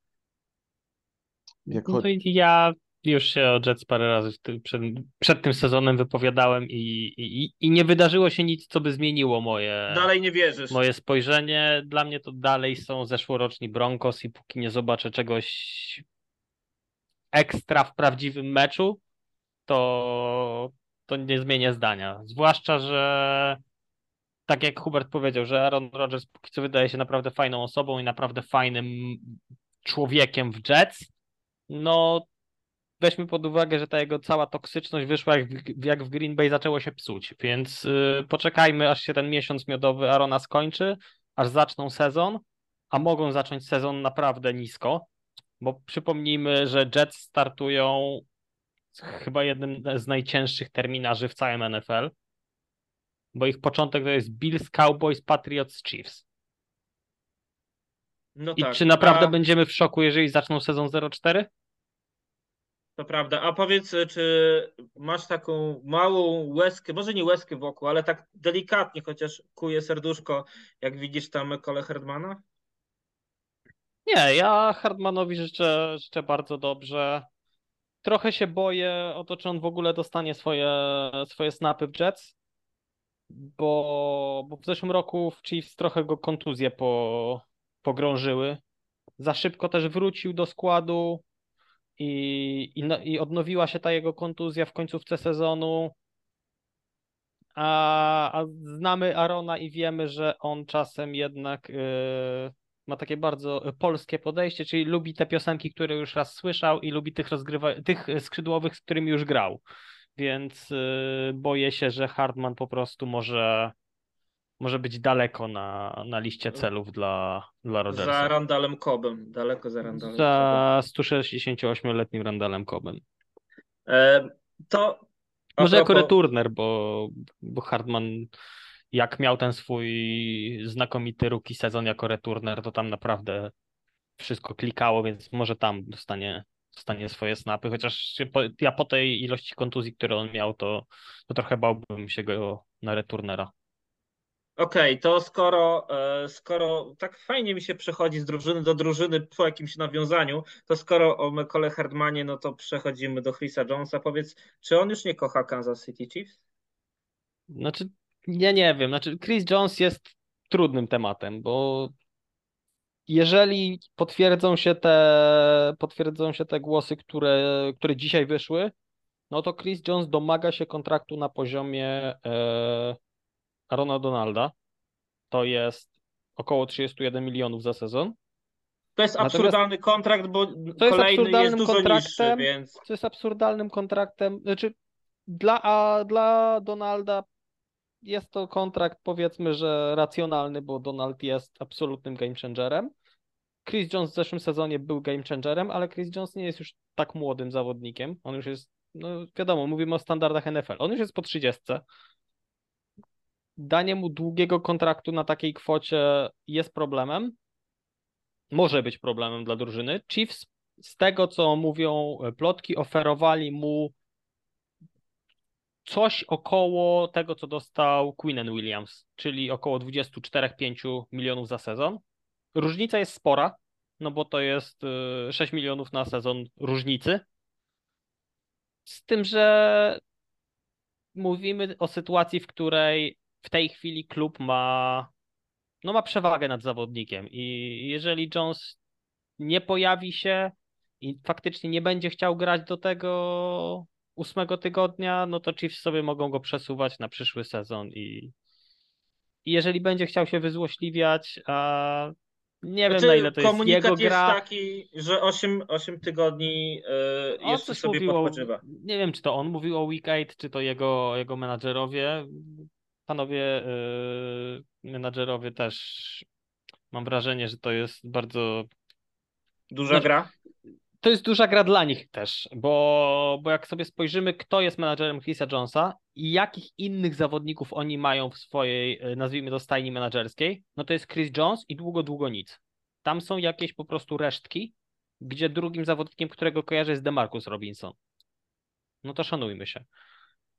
Jak No to ja już się o Jets parę razy przed, przed tym sezonem wypowiadałem i, i, i nie wydarzyło się nic, co by zmieniło moje. Dalej nie wierzysz. Moje spojrzenie. Dla mnie to dalej są zeszłoroczni Broncos i póki nie zobaczę czegoś ekstra w prawdziwym meczu, to, to nie zmienię zdania. Zwłaszcza, że tak jak Hubert powiedział, że Aaron Rodgers póki co wydaje się naprawdę fajną osobą i naprawdę fajnym człowiekiem w Jets no weźmy pod uwagę, że ta jego cała toksyczność wyszła jak w, jak w Green Bay zaczęło się psuć, więc yy, poczekajmy aż się ten miesiąc miodowy Arona skończy, aż zaczną sezon, a mogą zacząć sezon naprawdę nisko, bo przypomnijmy, że Jets startują chyba jednym z najcięższych terminarzy w całym NFL, bo ich początek to jest Bills, Cowboys, Patriots, Chiefs. No I tak. czy naprawdę a... będziemy w szoku, jeżeli zaczną sezon 0-4? To prawda. A powiedz, czy masz taką małą łezkę, może nie łezkę wokół, ale tak delikatnie chociaż kuje serduszko, jak widzisz tam kole Herdmana? Nie, ja Hardmanowi życzę, życzę bardzo dobrze. Trochę się boję o to, czy on w ogóle dostanie swoje, swoje snapy w Jets, bo, bo w zeszłym roku w Chiefs trochę go kontuzje po, pogrążyły. Za szybko też wrócił do składu i, i, no, i odnowiła się ta jego kontuzja w końcówce sezonu. A, a znamy Arona i wiemy, że on czasem jednak yy, ma takie bardzo polskie podejście, czyli lubi te piosenki, które już raz słyszał i lubi tych, rozgrywa- tych skrzydłowych, z którymi już grał. Więc yy, boję się, że Hardman po prostu może może być daleko na, na liście celów dla, dla Rodgersa. Za Randalem Cobem, daleko za Randalem Za 168-letnim Randalem Cobem. E, to może propos... jako returner, bo, bo Hardman jak miał ten swój znakomity rookie sezon jako returner, to tam naprawdę wszystko klikało, więc może tam dostanie, dostanie swoje snapy, chociaż ja po tej ilości kontuzji, które on miał, to, to trochę bałbym się go na returnera. Okej, okay, to skoro, e, skoro tak fajnie mi się przechodzi z drużyny do drużyny po jakimś nawiązaniu, to skoro o Mekole Herdmanie, no to przechodzimy do Chrisa Jonesa. Powiedz, czy on już nie kocha Kansas City Chiefs? Znaczy, ja nie wiem. Znaczy, Chris Jones jest trudnym tematem, bo jeżeli potwierdzą się te, potwierdzą się te głosy, które, które dzisiaj wyszły, no to Chris Jones domaga się kontraktu na poziomie e, Arona Donalda. To jest około 31 milionów za sezon. To jest Natomiast- absurdalny kontrakt, bo To jest kolejny jest absurdalnym dużo niższy, kontraktem. więc Co jest absurdalnym kontraktem. Znaczy, dla, a dla Donalda jest to kontrakt, powiedzmy, że racjonalny, bo Donald jest absolutnym game changerem. Chris Jones w zeszłym sezonie był game changerem, ale Chris Jones nie jest już tak młodym zawodnikiem. On już jest, no wiadomo, mówimy o standardach NFL. On już jest po 30. Danie mu długiego kontraktu na takiej kwocie jest problemem. Może być problemem dla drużyny. Chiefs, z tego co mówią e, plotki, oferowali mu coś około tego, co dostał Quinnen Williams, czyli około 24-5 milionów za sezon. Różnica jest spora, no bo to jest y, 6 milionów na sezon różnicy. Z tym, że mówimy o sytuacji, w której w tej chwili klub ma, no ma przewagę nad zawodnikiem i jeżeli Jones nie pojawi się i faktycznie nie będzie chciał grać do tego ósmego tygodnia, no to Chiefs sobie mogą go przesuwać na przyszły sezon i, i jeżeli będzie chciał się wyzłośliwiać, a nie wiem Znaczy, na ile to jest komunikat jego jest gra. taki, że 8, 8 tygodni yy, On jeszcze sobie mówił o-. Nie wiem, czy to on mówił o Week 8, czy to jego, jego menadżerowie. Panowie yy, menadżerowie też mam wrażenie, że to jest bardzo. Duża Znaczy, gra. To jest duża gra dla nich też, bo, bo jak sobie spojrzymy, kto jest menadżerem Chrisa Jonesa i jakich innych zawodników oni mają w swojej, yy, nazwijmy to, stajni menadżerskiej, no to jest Chris Jones i długo, długo nic. Tam są jakieś po prostu resztki, gdzie drugim zawodnikiem, którego kojarzę jest DeMarcus Robinson. No to szanujmy się.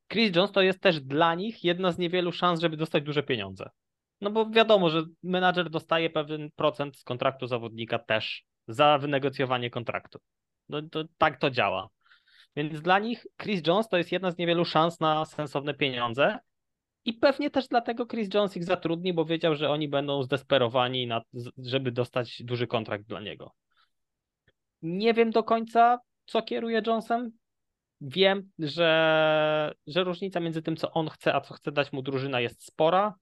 Chris Jones to jest też dla nich jedna z niewielu szans, żeby dostać duże pieniądze. No bo wiadomo, że menadżer dostaje pewien procent z kontraktu zawodnika też za wynegocjowanie kontraktu. No to tak to działa. Więc dla nich Chris Jones to jest jedna z niewielu szans na sensowne pieniądze. I pewnie też dlatego Chris Jones ich zatrudni, bo wiedział, że oni będą zdesperowani, na, żeby dostać duży kontrakt dla niego. Nie wiem do końca, co kieruje Jonesem. Wiem, że, że różnica między tym, co on chce, a co chce dać mu drużyna, jest spora.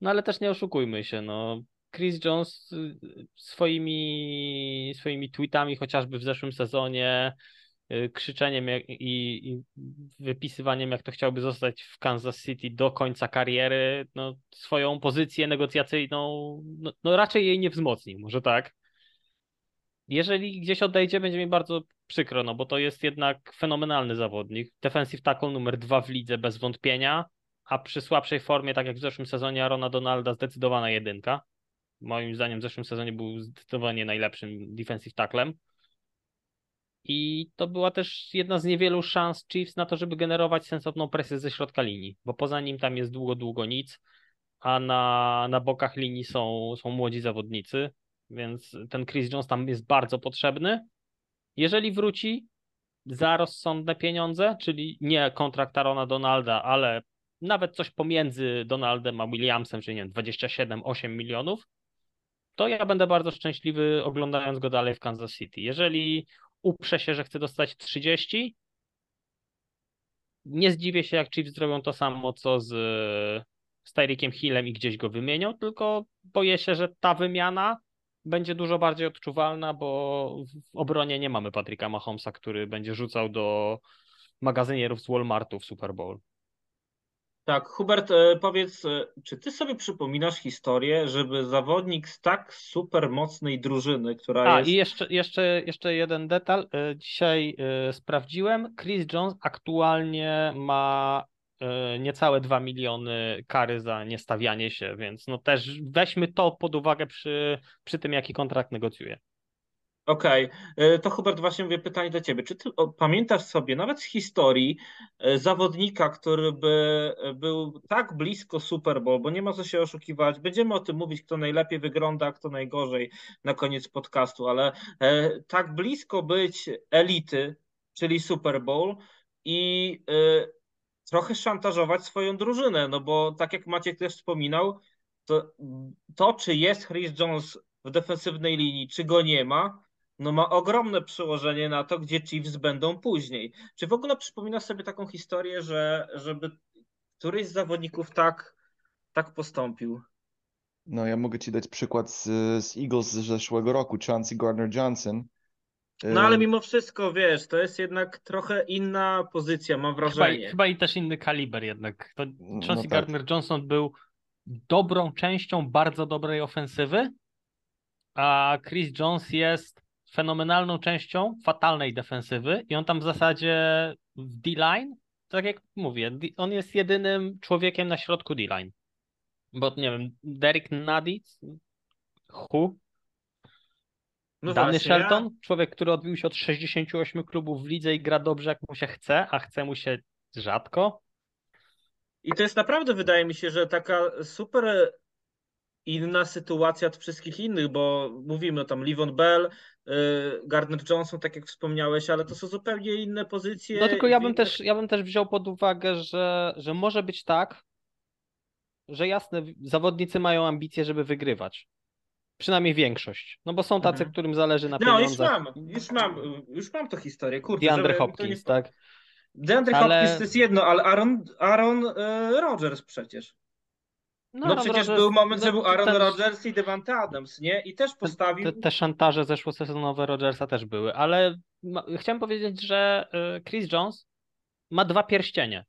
No ale też nie oszukujmy się. No. Chris Jones y, swoimi, swoimi tweetami, chociażby w zeszłym sezonie, y, krzyczeniem i, i wypisywaniem, jak to chciałby zostać w Kansas City do końca kariery, no, swoją pozycję negocjacyjną, no, no raczej jej nie wzmocnił, może tak. Jeżeli gdzieś odejdzie, będzie mi bardzo przykro, no bo to jest jednak fenomenalny zawodnik. Defensive tackle numer dwa w lidze bez wątpienia, a przy słabszej formie, tak jak w zeszłym sezonie Arona Donalda, zdecydowana jedynka. Moim zdaniem w zeszłym sezonie był zdecydowanie najlepszym defensive tacklem. I to była też jedna z niewielu szans Chiefs na to, żeby generować sensowną presję ze środka linii, bo poza nim tam jest długo, długo nic, a na, na bokach linii są, są młodzi zawodnicy, więc ten Chris Jones tam jest bardzo potrzebny. Jeżeli wróci za rozsądne pieniądze, czyli nie kontrakt Arona Donalda, ale nawet coś pomiędzy Donaldem a Williamsem, czyli nie wiem, 27-8 milionów, to ja będę bardzo szczęśliwy oglądając go dalej w Kansas City. Jeżeli uprze się, że chce dostać 30, nie zdziwię się, jak Chiefs zrobią to samo, co z, z Tyreekiem Hillem i gdzieś go wymienią, tylko boję się, że ta wymiana będzie dużo bardziej odczuwalna, bo w obronie nie mamy Patryka Mahomesa, który będzie rzucał do magazynierów z Walmartu w Super Bowl. Tak, Hubert, e, powiedz, e, czy ty sobie przypominasz historię, żeby zawodnik z tak super mocnej drużyny, która A jest... i jeszcze, jeszcze, jeszcze jeden detal. E, Dzisiaj sprawdziłem. Chris Jones aktualnie ma niecałe 2 miliony kary za niestawianie się, więc no też weźmy to pod uwagę przy, przy tym, jaki kontrakt negocjuje. Okej, e, to Hubert, właśnie mówię pytanie do ciebie. Czy ty pamiętasz sobie, nawet z historii, e, zawodnika, który by e, był tak blisko Super Bowl, bo nie ma co się oszukiwać, będziemy o tym mówić, kto najlepiej wygląda, kto najgorzej na koniec podcastu, ale e, tak blisko być elity, czyli Super Bowl i e, trochę szantażować swoją drużynę, no bo tak jak Maciek też wspominał, to, to czy jest Chris Jones w defensywnej linii, czy go nie ma, no ma ogromne przełożenie na to, gdzie Chiefs będą później. Czy w ogóle przypominasz sobie taką historię, że żeby któryś z zawodników tak, tak postąpił? No ja mogę ci dać przykład z, z Eagles z zeszłego roku, Chauncey Gardner-Johnson. No ale mimo wszystko, wiesz, to jest jednak trochę inna pozycja, mam Chyba, wrażenie. chyba i też inny kaliber jednak. To No Chauncey tak. Gardner-Johnson był dobrą częścią bardzo dobrej ofensywy, a Chris Jones jest fenomenalną częścią fatalnej defensywy i on tam w zasadzie w D-line, tak jak mówię, on jest jedynym człowiekiem na środku D-line. Bo nie wiem, Derek Nadic, Hu, No Danny właśnie, Shelton, człowiek, który odbił się od 68 klubów w lidze i gra dobrze jak mu się chce, a chce mu się rzadko. I to jest naprawdę, wydaje mi się, że taka super inna sytuacja od wszystkich innych, bo mówimy tam Livon Bell, y, Gardner Johnson, tak jak wspomniałeś, ale to są zupełnie inne pozycje. No tylko ja bym też, ja bym też wziął pod uwagę, że, że może być tak, że jasne, zawodnicy mają ambicje, żeby wygrywać. Przynajmniej większość. No bo są tacy, Mhm. którym zależy na No już pieniądzach. mam, już mam, już mam to historię, kurde. DeAndre Hopkins, nie... tak? DeAndre Ale- Hopkins to jest jedno, ale Aaron, Aaron y, Rodgers przecież. No, Aaron przecież Rodgers- był moment, no że był Aaron ten- Rodgers i Devante Adams, nie? I też postawił... Te, te szantaże zeszłosezonowe Rodgersa też były, ale ma, chciałem powiedzieć, że y, Chris Jones ma dwa pierścienie.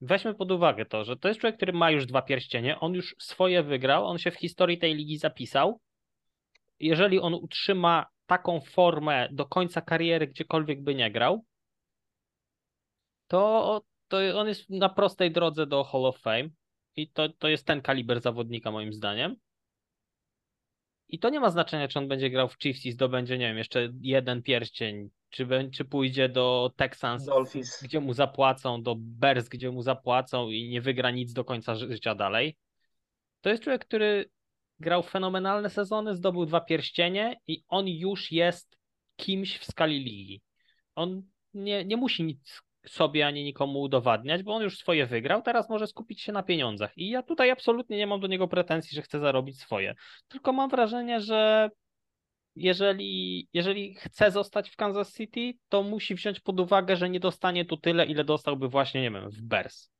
Weźmy pod uwagę to, że to jest człowiek, który ma już dwa pierścienie, on już swoje wygrał, on się w historii tej ligi zapisał. Jeżeli on utrzyma taką formę do końca kariery, gdziekolwiek by nie grał, to, to on jest na prostej drodze do Hall of Fame i to, to jest ten kaliber zawodnika moim zdaniem. I to nie ma znaczenia, czy on będzie grał w Chiefs i zdobędzie, nie wiem, jeszcze jeden pierścień, czy, czy pójdzie do Texans, Dolphins. gdzie mu zapłacą, do Bears, gdzie mu zapłacą i nie wygra nic do końca ży- życia dalej. To jest człowiek, który grał fenomenalne sezony, zdobył dwa pierścienie i on już jest kimś w skali ligi. On nie, nie musi nic sobie ani nikomu udowadniać, bo on już swoje wygrał, teraz może skupić się na pieniądzach. I ja tutaj absolutnie nie mam do niego pretensji, że chce zarobić swoje. Tylko mam wrażenie, że jeżeli, jeżeli chce zostać w Kansas City, to musi wziąć pod uwagę, że nie dostanie tu tyle, ile dostałby właśnie, nie wiem, w Bears.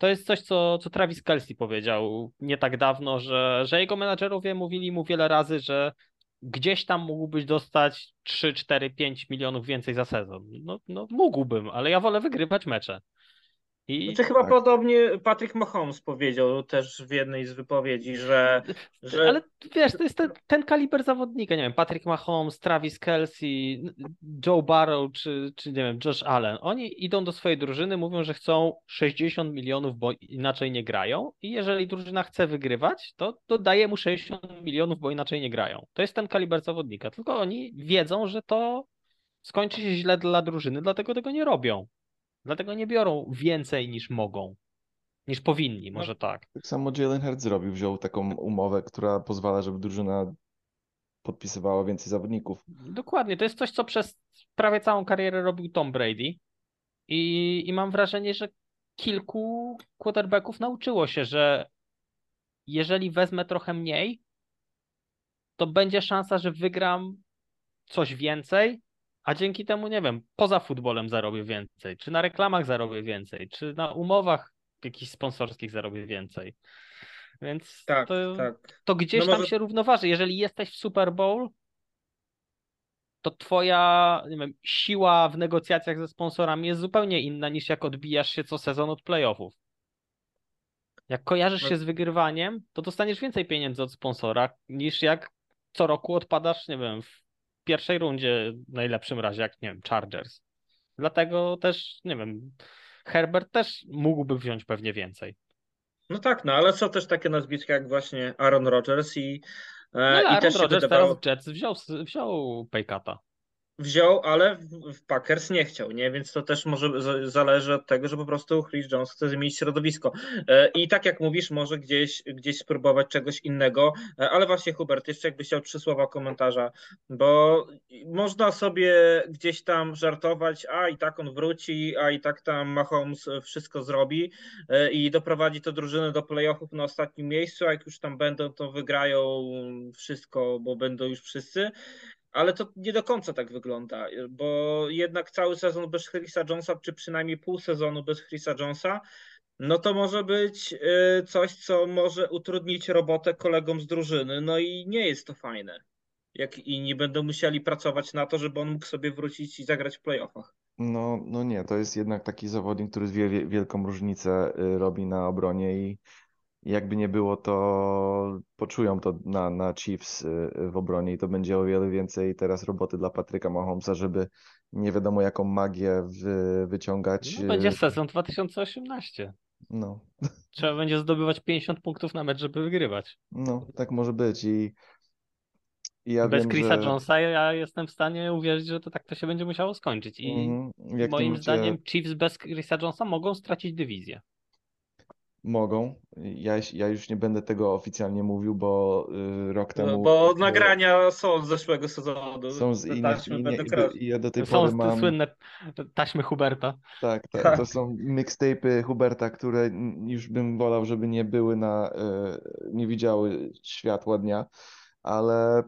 To jest coś, co, co Travis Kelsey powiedział nie tak dawno, że, że jego menadżerowie mówili mu wiele razy, że gdzieś tam mógłbyś dostać 3, 4, 5 milionów więcej za sezon. No, no mógłbym, ale ja wolę wygrywać mecze. I Znaczy chyba Tak. podobnie Patrick Mahomes powiedział też w jednej z wypowiedzi, że, że Ale wiesz, to jest ten, ten kaliber zawodnika, nie wiem, Patrick Mahomes, Travis Kelsey, Joe Barrow czy, czy nie wiem, Josh Allen. Oni idą do swojej drużyny, mówią, że chcą 60 milionów, bo inaczej nie grają i jeżeli drużyna chce wygrywać, to, to daje mu 60 milionów, bo inaczej nie grają. To jest ten kaliber zawodnika, tylko oni wiedzą, że to skończy się źle dla drużyny, dlatego tego nie robią. Dlatego nie biorą więcej niż mogą, niż powinni, może tak. Tak samo Jalen Hurts zrobił, wziął taką umowę, która pozwala, żeby drużyna podpisywała więcej zawodników. Dokładnie, to jest coś, co przez prawie całą karierę robił Tom Brady i, i mam wrażenie, że kilku quarterbacków nauczyło się, że jeżeli wezmę trochę mniej, to będzie szansa, że wygram coś więcej, a dzięki temu, nie wiem, poza futbolem zarobię więcej, czy na reklamach zarobię więcej, czy na umowach jakichś sponsorskich zarobię więcej. Więc tak, to, tak. to gdzieś No tam może- się równoważy. Jeżeli jesteś w Super Bowl, to twoja wiem, siła w negocjacjach ze sponsorami jest zupełnie inna niż jak odbijasz się co sezon od playoffów. Jak kojarzysz No- się z wygrywaniem, to dostaniesz więcej pieniędzy od sponsora niż jak co roku odpadasz, nie wiem, w pierwszej rundzie w najlepszym razie, jak nie wiem, Chargers. Dlatego też, nie wiem, Herbert też mógłby wziąć pewnie więcej. No tak, no ale są też takie nazwiska jak właśnie Aaron Rodgers i, e, No i Aaron też Rodgers wydawało, teraz Jets wziął, wziął Paykata. Wziął, ale w, Packers nie chciał, nie? Więc to też może zależy od tego, że po prostu Chris Jones chce zmienić środowisko. E, I tak jak mówisz, może gdzieś, gdzieś spróbować czegoś innego, E, ale właśnie Hubert, jeszcze jakbyś chciał trzy słowa komentarza, bo można sobie gdzieś tam żartować, a i tak on wróci, a i tak tam Mahomes wszystko zrobi e, i doprowadzi to drużynę do playoffów na ostatnim miejscu, a jak już tam będą, to wygrają wszystko, bo będą już wszyscy. Ale to nie do końca tak wygląda, bo jednak cały sezon bez Chrisa Jonesa, czy przynajmniej pół sezonu bez Chrisa Jonesa, no to może być y, coś, co może utrudnić robotę kolegom z drużyny, no i nie jest to fajne. Jak inni będą musieli pracować na to, żeby on mógł sobie wrócić i zagrać w playoffach. No, no nie, to jest jednak taki zawodnik, który wie, wielką różnicę y, robi na obronie i jakby nie było, to poczują to na, na Chiefs y, w obronie i to będzie o wiele więcej teraz roboty dla Patryka Mahomesa, żeby nie wiadomo jaką magię wy, wyciągać. No, będzie sezon 2018. No. Trzeba będzie zdobywać 50 punktów na mecz, żeby wygrywać. No, tak może być i, i ja Bez wiem, Chrisa że... Jonesa ja jestem w stanie uwierzyć, że to tak to się będzie musiało skończyć. I to moim zdaniem Chiefs bez Chrisa Jonesa mogą stracić dywizję. Mogą, ja, ja już nie będę tego oficjalnie mówił, bo y, rok temu... No, bo y, nagrania są z zeszłego sezonu. Są z innych, taśmy innych będą i, i ja do tej Są pory te mam... słynne taśmy Huberta. Tak, tak, Tak. to są mixtape'y Huberta, które już bym wolał, żeby nie były na, e, nie widziały światła dnia, ale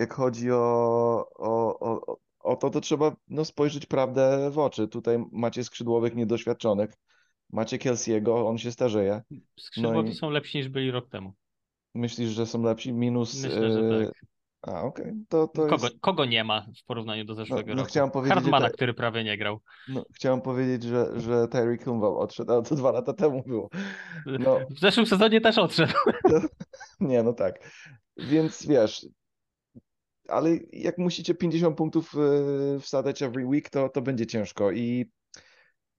jak chodzi o, o, o, o to, to trzeba no, spojrzeć prawdę w oczy. Tutaj macie skrzydłowych niedoświadczonych, macie Kelsiego, on się starzeje. Skrzydłowi No i- są lepsi niż byli rok temu. Myślisz, że są lepsi? Minus... Myślę, że e, tak. A, okej, to, to Kogo, jest... kogo nie ma w porównaniu do zeszłego no roku? chciałem powiedzieć, Hartmana, te- który prawie nie grał. No, chciałem powiedzieć, że, że Tyreek Hill odszedł, ale to dwa lata temu było. No. W zeszłym sezonie też odszedł. Nie, no tak. Więc wiesz, ale jak musicie 50 punktów e, wsadzać every week, to, to będzie ciężko i,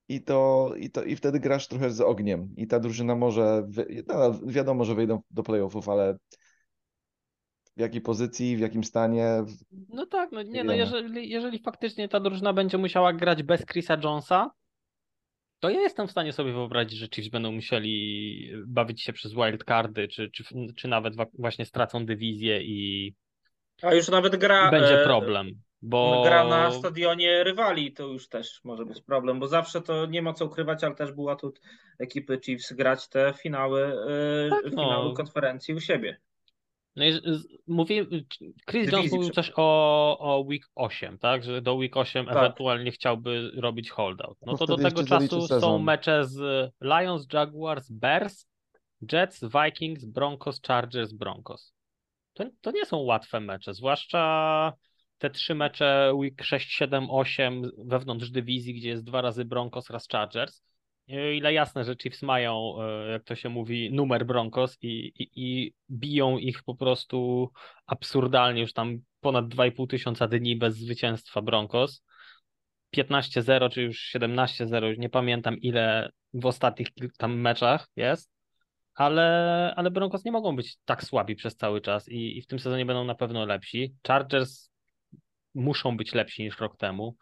i, to, i, to, i wtedy grasz trochę z ogniem i ta drużyna może, no, wiadomo, że wyjdą do playoffów, ale w jakiej pozycji, w jakim stanie, No tak, no nie, no jeżeli, jeżeli faktycznie ta drużyna będzie musiała grać bez Chrisa Jonesa, to ja jestem w stanie sobie wyobrazić, że Chiefs będą musieli bawić się przez wildcardy, czy, czy, czy nawet właśnie stracą dywizję i, A już nawet gra. będzie e, problem. Bo Gra na stadionie rywali to już też może być problem, bo zawsze to nie ma co ukrywać, ale też był atut ekipy Chiefs grać te finały, e, Tak, no. finały konferencji u siebie. No i z- z- mówi, Chris Jones mówił coś o, o week 8, tak? Że do week 8 Tak. ewentualnie chciałby robić holdout. No No to do tego czasu są mecze z Lions, Jaguars, Bears, Jets, Vikings, Broncos, Chargers, Broncos. To, to nie są łatwe mecze, zwłaszcza te trzy mecze week 6, 7, 8 wewnątrz dywizji, gdzie jest dwa razy Broncos, raz Chargers. Ile jasne, że Chiefs mają, e, jak to się mówi, numer Broncos i, i, i biją ich po prostu absurdalnie, już tam ponad 2,5 tysiąca dni bez zwycięstwa Broncos. 15-0 czy już 17-0, już nie pamiętam ile w ostatnich tam meczach jest, ale, ale Broncos nie mogą być tak słabi przez cały czas i, i w tym sezonie będą na pewno lepsi. Chargers muszą być lepsi niż rok temu.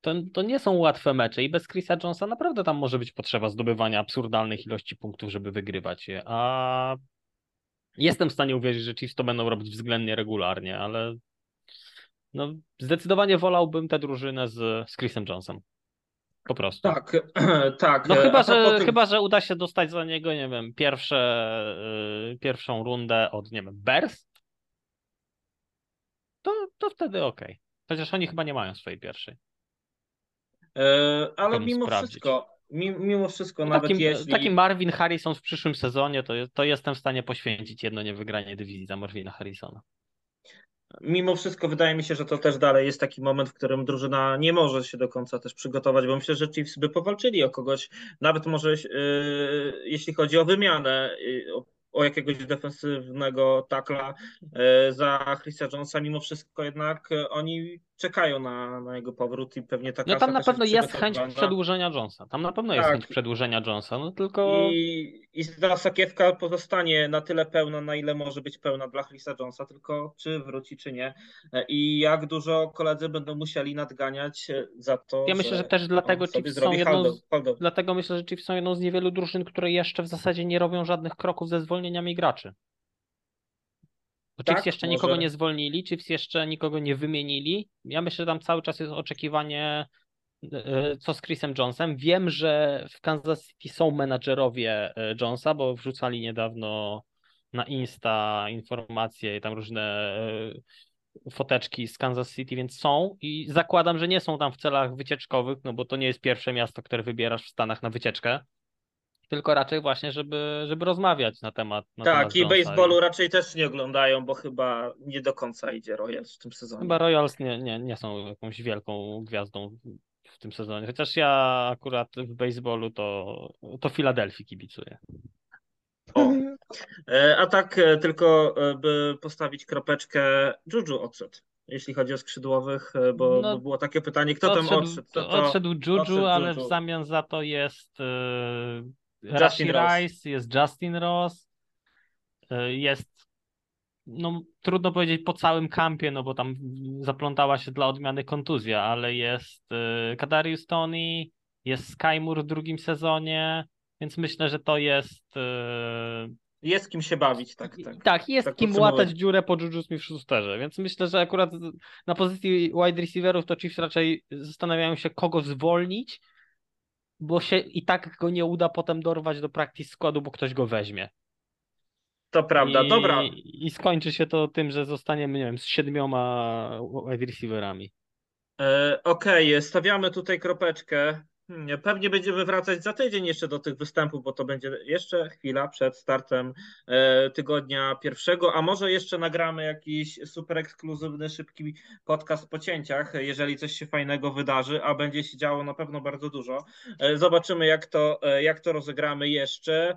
To, to nie są łatwe mecze i bez Chrisa Jonesa naprawdę tam może być potrzeba zdobywania absurdalnych ilości punktów, żeby wygrywać je, a jestem w stanie uwierzyć, że Chiefs to będą robić względnie regularnie, ale no, zdecydowanie wolałbym tę drużynę z, z Chrisem Jonesem. Po prostu. Tak, tak. No e, chyba że, tych- chyba, że uda się dostać za niego, nie wiem, pierwsze, y, pierwszą rundę od, nie wiem, Bears, to, wtedy okej. Chociaż oni chyba nie mają swojej pierwszej. e, ale mimo sprawdzić. wszystko, mi- mimo wszystko, No nawet Taki, jeśli. taki Marvin Harrison w przyszłym sezonie, to, to jestem w stanie poświęcić jedno niewygranie dywizji za Marvina Harrisona. Mimo wszystko wydaje mi się, że to też dalej jest taki moment, w którym drużyna nie może się do końca też przygotować, bo myślę, że Chiefs by powalczyli o kogoś, nawet może yy, jeśli chodzi o wymianę, yy, o, o jakiegoś defensywnego takla yy, za Chrisa Jonesa, mimo wszystko jednak yy, oni czekają na, na jego powrót i pewnie taka No tam na pewno jest chęć przygotowana. przedłużenia Jonesa. Tam na pewno jest Tak. chęć przedłużenia Jonesa, no tylko I, I ta sakiewka pozostanie na tyle pełna, na ile może być pełna dla Chrisa Jonesa, tylko czy wróci, czy nie. I jak dużo koledzy będą musieli nadganiać za to. Ja myślę, że też dlatego Chiefs są jedną z-. Dlatego myślę, że Chiefs są jedną z niewielu drużyn, które jeszcze w zasadzie nie robią żadnych kroków ze zwolnieniami graczy. Bo Tak, Chiefs jeszcze może. nikogo nie zwolnili, Chiefs jeszcze nikogo nie wymienili. Ja myślę, że tam cały czas jest oczekiwanie, e, co z Chrisem Jonesem. Wiem, że w Kansas City są menadżerowie e, Jonesa, bo wrzucali niedawno na Insta informacje i tam różne e, foteczki z Kansas City, więc są i zakładam, że nie są tam w celach wycieczkowych, no bo to nie jest pierwsze miasto, które wybierasz w Stanach na wycieczkę. Tylko raczej właśnie, żeby, żeby rozmawiać na temat na Tak, temat i baseballu raczej też nie oglądają, bo chyba nie do końca idzie Royals w tym sezonie. Chyba Royals nie, nie, nie są jakąś wielką gwiazdą w tym sezonie. Chociaż ja akurat w baseballu to, to Filadelfii kibicuję. O. E, A tak e, tylko, e, by postawić kropeczkę, Juju odszedł, jeśli chodzi o skrzydłowych, bo, No, bo było takie pytanie, kto tam odszedł. To, to odszedł Juju, odszedł ale Juju. w zamian za to jest Rashi. Rice, jest Justin Ross, e, jest no trudno powiedzieć po całym kampie, no bo tam zaplątała się dla odmiany kontuzja, ale jest e, Kadarius Tony, jest Sky Moore w drugim sezonie, więc myślę, że to jest e, Jest kim się bawić, tak, tak. tak, jest tak kim łatać dziurę po Juju Smith-Schusterze, więc myślę, że akurat na pozycji wide receiverów to Chiefs raczej zastanawiają się, kogo zwolnić, bo się i tak go nie uda potem dorwać do practice składu, bo ktoś go weźmie. To prawda, I, dobra. I skończy się to tym, że zostaniemy, nie wiem, z siedmioma wide receiverami. E, Okej, stawiamy tutaj kropeczkę. Hmm, Pewnie będziemy wracać za tydzień jeszcze do tych występów, bo to będzie jeszcze chwila przed startem e, tygodnia pierwszego, a może jeszcze nagramy jakiś super ekskluzywny, szybki podcast po cięciach, jeżeli coś się fajnego wydarzy, a będzie się działo na pewno bardzo dużo. E, Zobaczymy, jak to, e, jak to rozegramy jeszcze.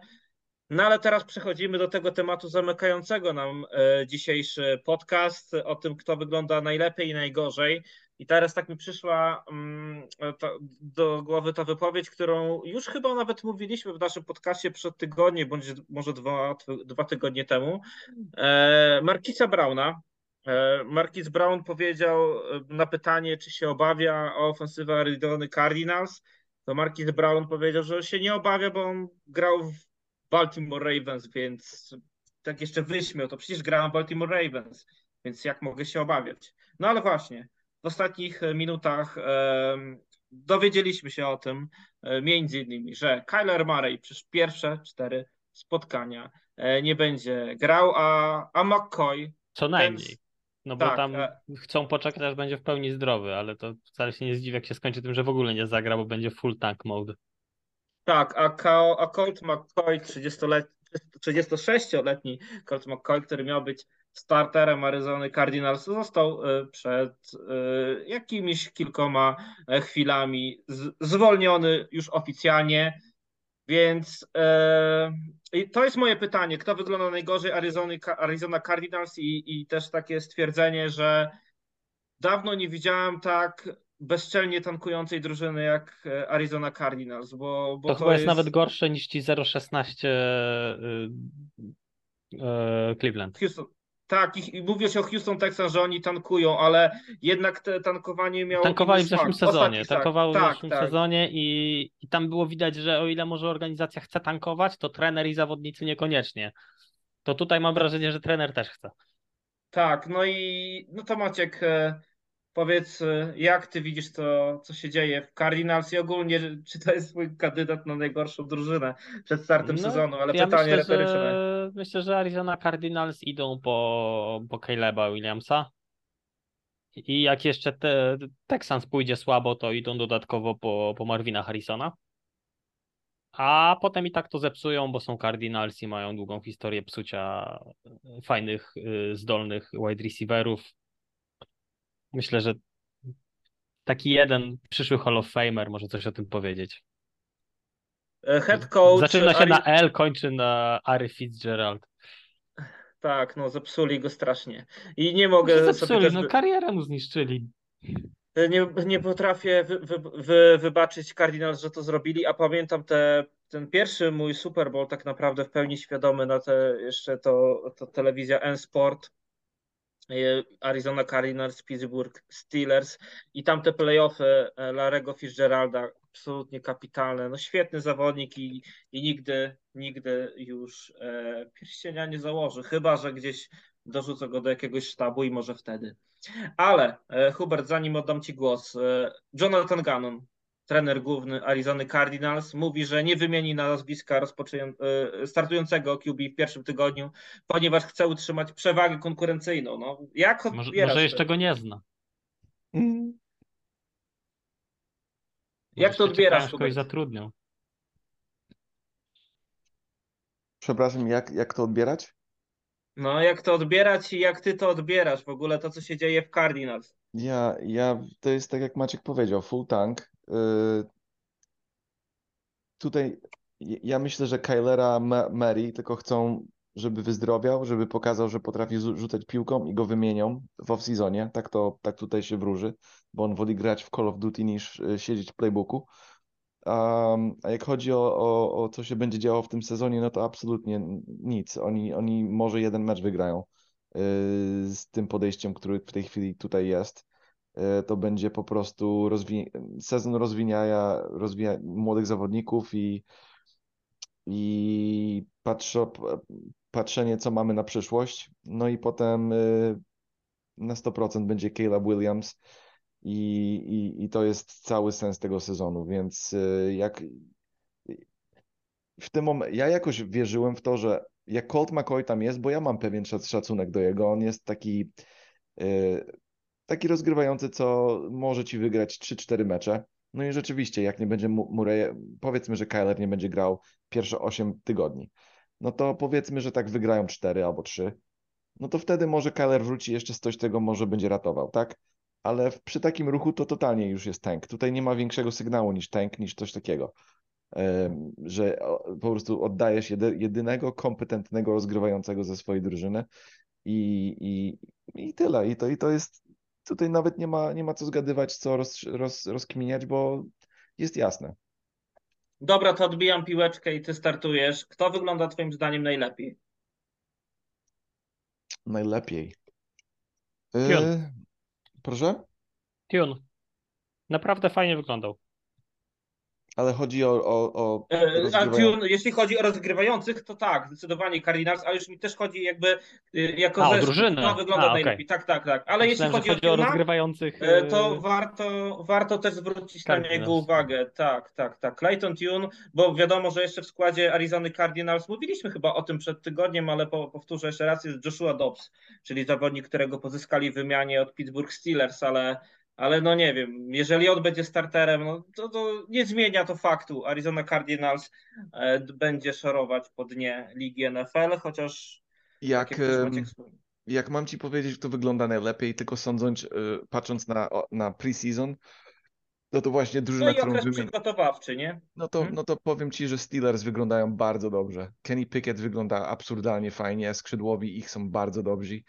No ale teraz przechodzimy do tego tematu zamykającego nam dzisiejszy podcast, o tym, kto wygląda najlepiej i najgorzej. I teraz tak mi przyszła mm, do głowy ta wypowiedź, którą już chyba nawet mówiliśmy w naszym podcaście przed tygodniem, bądź może dwa, dwa tygodnie temu. E, Markisa Brauna. E, Marquis Brown powiedział e, na pytanie, czy się obawia o ofensywę Arizony Cardinals, to Marquis Brown powiedział, że się nie obawia, bo on grał w Baltimore Ravens, więc tak jeszcze wyśmiał, to przecież grałem Baltimore Ravens, więc jak mogę się obawiać? No ale właśnie, w ostatnich minutach em, dowiedzieliśmy się o tym, e, między innymi, że Kyler Murray przez pierwsze cztery spotkania e, nie będzie grał, a, a McCoy, Co najmniej. No bo tak, tam e- chcą poczekać, aż będzie w pełni zdrowy, ale to wcale się nie zdziwię, jak się skończy tym, że w ogóle nie zagra, bo będzie full tank mode. tak, a, a Colt McCoy, 30-let- 36-letni Colt McCoy, który miał być starterem Arizony Cardinals, został e, przed e, jakimiś kilkoma e, chwilami zwolniony już oficjalnie. Więc e, to jest moje pytanie. Kto wygląda najgorzej Arizony, Arizona Cardinals i, i też takie stwierdzenie, że dawno nie widziałem tak bezczelnie tankującej drużyny jak Arizona Cardinals, bo, bo To, chyba jest nawet gorsze niż ci 0,16 y, y, Cleveland. Houston. Tak, i, i mówię się o Houston Texans, że oni tankują, ale jednak te tankowanie miało Tankowali w zeszłym smak. sezonie. Ostatni Tankowały w tak, zeszłym tak. sezonie i, i tam było widać, że o ile może organizacja chce tankować, to trener i zawodnicy niekoniecznie. To tutaj mam wrażenie, że trener też chce. Tak, no i no to Maciek, e, powiedz, e, jak ty widzisz to, co się dzieje w Cardinals i ogólnie, czy to jest twój kandydat na najgorszą drużynę przed startem No, sezonu, ale ja pytanie myślę, retoryczne. że, myślę, że Arizona Cardinals idą po, po Caleba Williamsa. I jak jeszcze te, Texans pójdzie słabo, to idą dodatkowo po, po Marvina Harrisona. A potem i tak to zepsują, bo są Cardinals i mają długą historię psucia fajnych, y, zdolnych wide receiverów. Myślę, że taki jeden przyszły Hall of Famer może coś o tym powiedzieć. E, Head coach. Zaczyna się Ari- na L, kończy na Ary Fitzgerald. Tak, no zepsuli go strasznie. I nie mogę Może sobie zepsuli, też no karierę mu zniszczyli. nie, nie potrafię wy, wy, wy, wybaczyć Cardinals, że to zrobili, a pamiętam te, ten pierwszy mój Super Bowl tak naprawdę w pełni świadomy na te jeszcze to, to telewizja N-Sport. E, Arizona Cardinals, Pittsburgh Steelers i tamte playoffy e, Larego Fitzgeralda absolutnie kapitalne. No świetny zawodnik i, i nigdy, nigdy już e, pierścienia nie założy, chyba że gdzieś dorzucę go do jakiegoś sztabu i może wtedy. Ale e, Hubert, zanim oddam Ci głos, e, Jonathan Gannon, trener główny Arizony Cardinals, mówi, że nie wymieni nazwiska e, startującego QB w pierwszym tygodniu, ponieważ chce utrzymać przewagę konkurencyjną. No, jak Może, odbierasz może jeszcze go nie zna. Mm. Jak to odbierasz, kogoś zatrudnią. Przepraszam, jak, jak to odbierać? No, jak to odbierać i jak ty to odbierasz? W ogóle to, co się dzieje w Cardinals. Ja, ja, to jest tak jak Maciek powiedział, full tank. Yy, tutaj ja myślę, że Kylera Ma- Mary tylko chcą, żeby wyzdrowiał, żeby pokazał, że potrafi zu- rzucać piłką i go wymienią w off-seasonie. Tak to, tak tutaj się wróży, bo on woli grać w Call of Duty niż y, siedzieć w playbooku. Um, a jak chodzi o, o, o co się będzie działo w tym sezonie, no to absolutnie nic. Oni, oni może jeden mecz wygrają z tym podejściem, który w tej chwili tutaj jest. Yy, to będzie po prostu rozwi sezon rozwijania, rozwija młodych zawodników i, i patrzę, patrzenie, co mamy na przyszłość. No i potem yy, na 100% będzie Caleb Williams i, i, i to jest cały sens tego sezonu, więc y, jak w tym momencie, ja jakoś wierzyłem w to, że jak Colt McCoy tam jest, bo ja mam pewien szac- szacunek do jego, on jest taki y, taki rozgrywający, co może ci wygrać 3-4 mecze. No i rzeczywiście, jak nie będzie Mu- Murray, powiedzmy, że Kyler nie będzie grał pierwsze 8 tygodni, no to powiedzmy, że tak wygrają 4 albo 3, no to wtedy może Kyler wróci jeszcze z coś, tego może będzie ratował, tak? Ale przy takim ruchu to totalnie już jest tank. Tutaj nie ma większego sygnału niż tank, niż coś takiego. Że po prostu oddajesz jedy, jedynego kompetentnego rozgrywającego ze swojej drużyny i, i, i tyle. I to, I to jest, tutaj nawet nie ma, nie ma co zgadywać, co roz, roz, rozkminiać, bo jest jasne. Dobra, to odbijam piłeczkę i ty startujesz. Kto wygląda twoim zdaniem najlepiej? Najlepiej. Pion. Y, proszę? Tune. Naprawdę fajnie wyglądał. Ale chodzi o, o, o E, jeśli chodzi o rozgrywających, to tak, zdecydowanie Cardinals, ale już mi też chodzi jakby y, jako A, o drużynę. Kto wygląda A, okej. najlepiej? Tak, tak, tak. Ale Myślałem, jeśli że chodzi, o o rozgrywających. E, To e, warto, warto też zwrócić na Cardinals. niego uwagę. Tak, tak, tak. Clayton Tune, bo wiadomo, że jeszcze w składzie Arizony Cardinals mówiliśmy chyba o tym przed tygodniem, ale po, powtórzę jeszcze raz, jest Joshua Dobbs, czyli zawodnik, którego pozyskali w wymianie od Pittsburgh Steelers, ale, ale no nie wiem, jeżeli on będzie starterem, no to, to nie zmienia to faktu. Arizona Cardinals e, będzie szorować po dnie ligi NFL, chociaż Jak, tak jak mam ci powiedzieć, kto wygląda najlepiej, tylko sądząc, y, patrząc na, na preseason, no to właśnie No drużyna, i którą wymienię. przygotowawczy, nie? No to, Mhm. no to powiem ci, że Steelers wyglądają bardzo dobrze. Kenny Pickett wygląda absurdalnie fajnie, skrzydłowi ich są bardzo dobrzy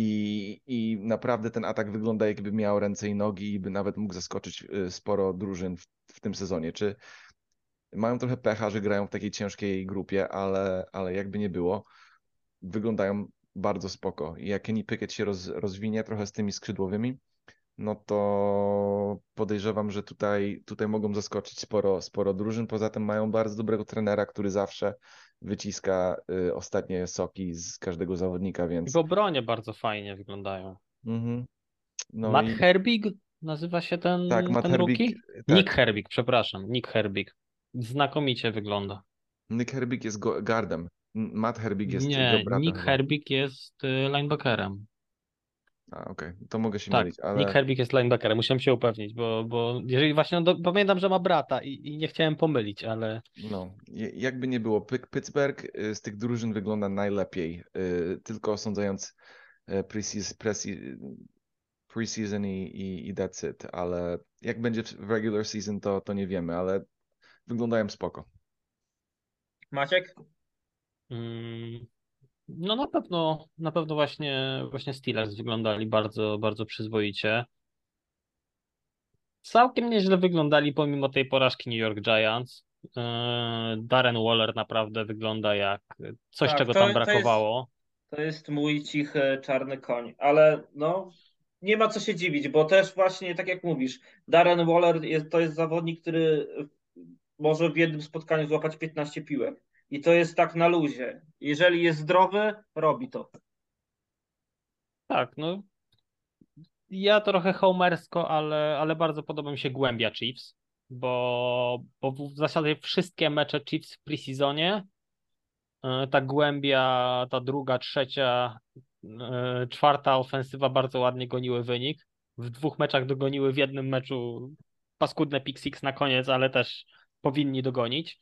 i, i naprawdę ten atak wygląda jakby miał ręce i nogi i by nawet mógł zaskoczyć y, sporo drużyn w, w tym sezonie. Czy mają trochę pecha, że grają w takiej ciężkiej grupie, ale, ale jakby nie było, wyglądają bardzo spoko. I jak Kenny Pickett się roz, rozwinie trochę z tymi skrzydłowymi, no to podejrzewam, że tutaj, tutaj mogą zaskoczyć sporo, sporo drużyn. Poza tym mają bardzo dobrego trenera, który zawsze wyciska y, ostatnie soki z każdego zawodnika, I więc w obronie bardzo fajnie wyglądają. mhm. no Matt i Herbig nazywa się ten, tak, Matt ten Herbig, tak, Nick Herbig, przepraszam. Nick Herbig. Znakomicie wygląda. Nick Herbig jest guardem. Matt Herbig jest Nie, jego bratem Nick. Herbig jest y, linebackerem. A, okej, to mogę się Tak, mylić, ale Nick Herbig jest linebackerem, musiałem się upewnić, bo, bo jeżeli właśnie, no, do, pamiętam, że ma brata i, i nie chciałem pomylić, ale no, jakby nie było, Pittsburgh y, z tych drużyn wygląda najlepiej, y, tylko sądzając y, preseason, i, i, i that's it, ale jak będzie w regular season, to, to nie wiemy, ale wyglądają spoko. Maciek? mm, no na pewno, na pewno właśnie, właśnie Steelers wyglądali bardzo, bardzo przyzwoicie. Całkiem nieźle wyglądali pomimo tej porażki New York Giants. Yy, Darren Waller naprawdę wygląda jak coś, Tak, czego to- tam to jest- brakowało. To jest mój cichy czarny koń, ale no nie ma co się dziwić, bo też właśnie tak jak mówisz, Darren Waller jest, to jest zawodnik, który może w jednym spotkaniu złapać 15 piłek i to jest tak na luzie. Jeżeli jest zdrowy, robi to. Tak, no. Ja trochę homersko, ale, ale bardzo podoba mi się głębia Chiefs, bo, bo w zasadzie wszystkie mecze Chiefs w preseasonie, e, ta głębia, ta druga, trzecia, e, czwarta ofensywa bardzo ładnie goniły wynik. W dwóch meczach dogoniły, w jednym meczu paskudne pick six na koniec, ale też powinni dogonić.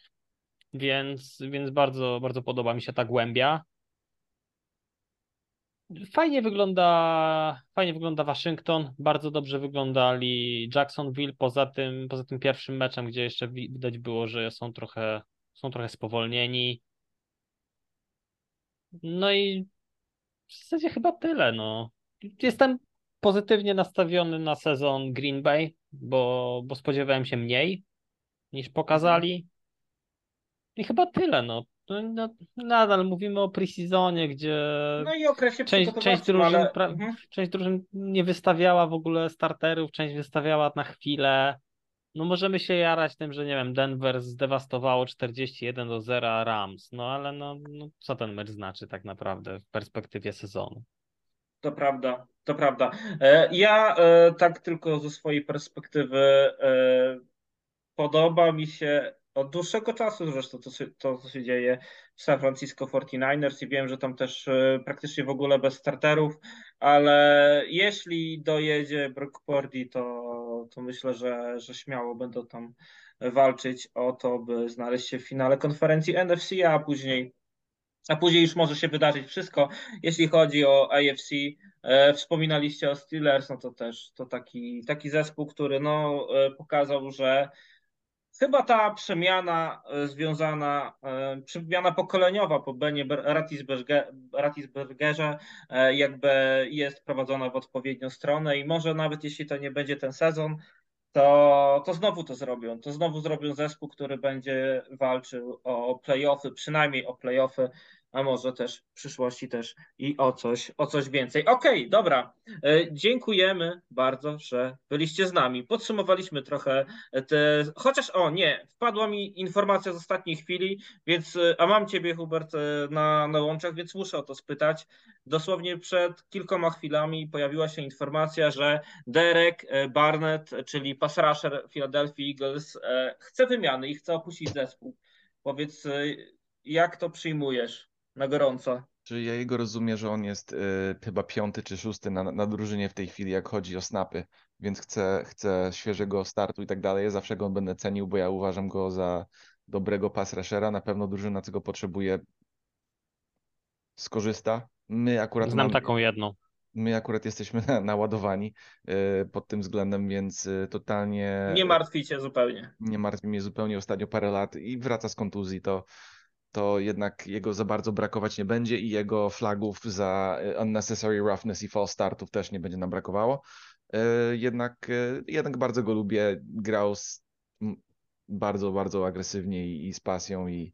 Więc, więc bardzo, bardzo podoba mi się ta głębia. Fajnie wygląda, fajnie wygląda Waszyngton, bardzo dobrze wyglądali Jacksonville, poza tym, poza tym pierwszym meczem, gdzie jeszcze widać było, że są trochę, są trochę spowolnieni. No i w zasadzie chyba tyle, no. Jestem pozytywnie nastawiony na sezon Green Bay, bo, bo spodziewałem się mniej niż pokazali. I chyba tyle, no. No, nadal mówimy o preseasonie, gdzie No i okresie część, część, drużyn, ale... pra, Mhm. część drużyn nie wystawiała w ogóle starterów, część wystawiała na chwilę. No możemy się jarać tym, że nie wiem, Denver zdewastowało 41 do 0 Rams, no ale no, no co ten mecz znaczy tak naprawdę w perspektywie sezonu? To prawda, to prawda. E, Ja e, tak tylko ze swojej perspektywy e, podoba mi się od dłuższego czasu zresztą to, to co się dzieje w San Francisco 49ers i wiem, że tam też e, praktycznie w ogóle bez starterów, ale jeśli dojedzie Brock Purdy, to, to myślę, że, że śmiało będą tam walczyć o to, by znaleźć się w finale konferencji NFC, a później a później już może się wydarzyć wszystko. Jeśli chodzi o AFC, e, wspominaliście o Steelers, no to też to taki, taki zespół, który no, e, pokazał, że chyba ta przemiana e, związana, e, przemiana pokoleniowa po Benie Ber- Ratisberge- Ratisbergerze e, jakby jest prowadzona w odpowiednią stronę i może nawet jeśli to nie będzie ten sezon, to, to znowu to zrobią. To znowu zrobią zespół, który będzie walczył o playoffy, przynajmniej o playoffy, a może też w przyszłości też i o coś, o coś więcej. Okej, dobra. E, Dziękujemy bardzo, że byliście z nami. Podsumowaliśmy trochę te. Chociaż o nie, wpadła mi informacja z ostatniej chwili, więc e, a mam ciebie, Hubert, e, na, na łączach, więc muszę o to spytać. Dosłownie przed kilkoma chwilami pojawiła się informacja, że Derek Barnett, czyli pass rusher Philadelphia Eagles, chce wymiany i chce opuścić zespół. Powiedz, jak to przyjmujesz na gorąco? Czy ja jego rozumiem, że on jest y, chyba piąty czy szósty na, na drużynie w tej chwili, jak chodzi o snapy, więc chce, chce świeżego startu i tak dalej. Ja zawsze go będę cenił, bo ja uważam go za dobrego pass rushera. Na pewno drużyna tego potrzebuje, skorzysta. My akurat Znam mamy- taką jedną. my akurat jesteśmy na, naładowani y, pod tym względem, więc y, totalnie Nie martwicie zupełnie. nie martwi mnie zupełnie ostatnio parę lat i wraca z kontuzji, to, to jednak jego za bardzo brakować nie będzie i jego flagów za y, unnecessary roughness i false startów też nie będzie nam brakowało. Y, Jednak, y, jednak bardzo go lubię, grał z, bardzo, bardzo agresywnie i, i z pasją i,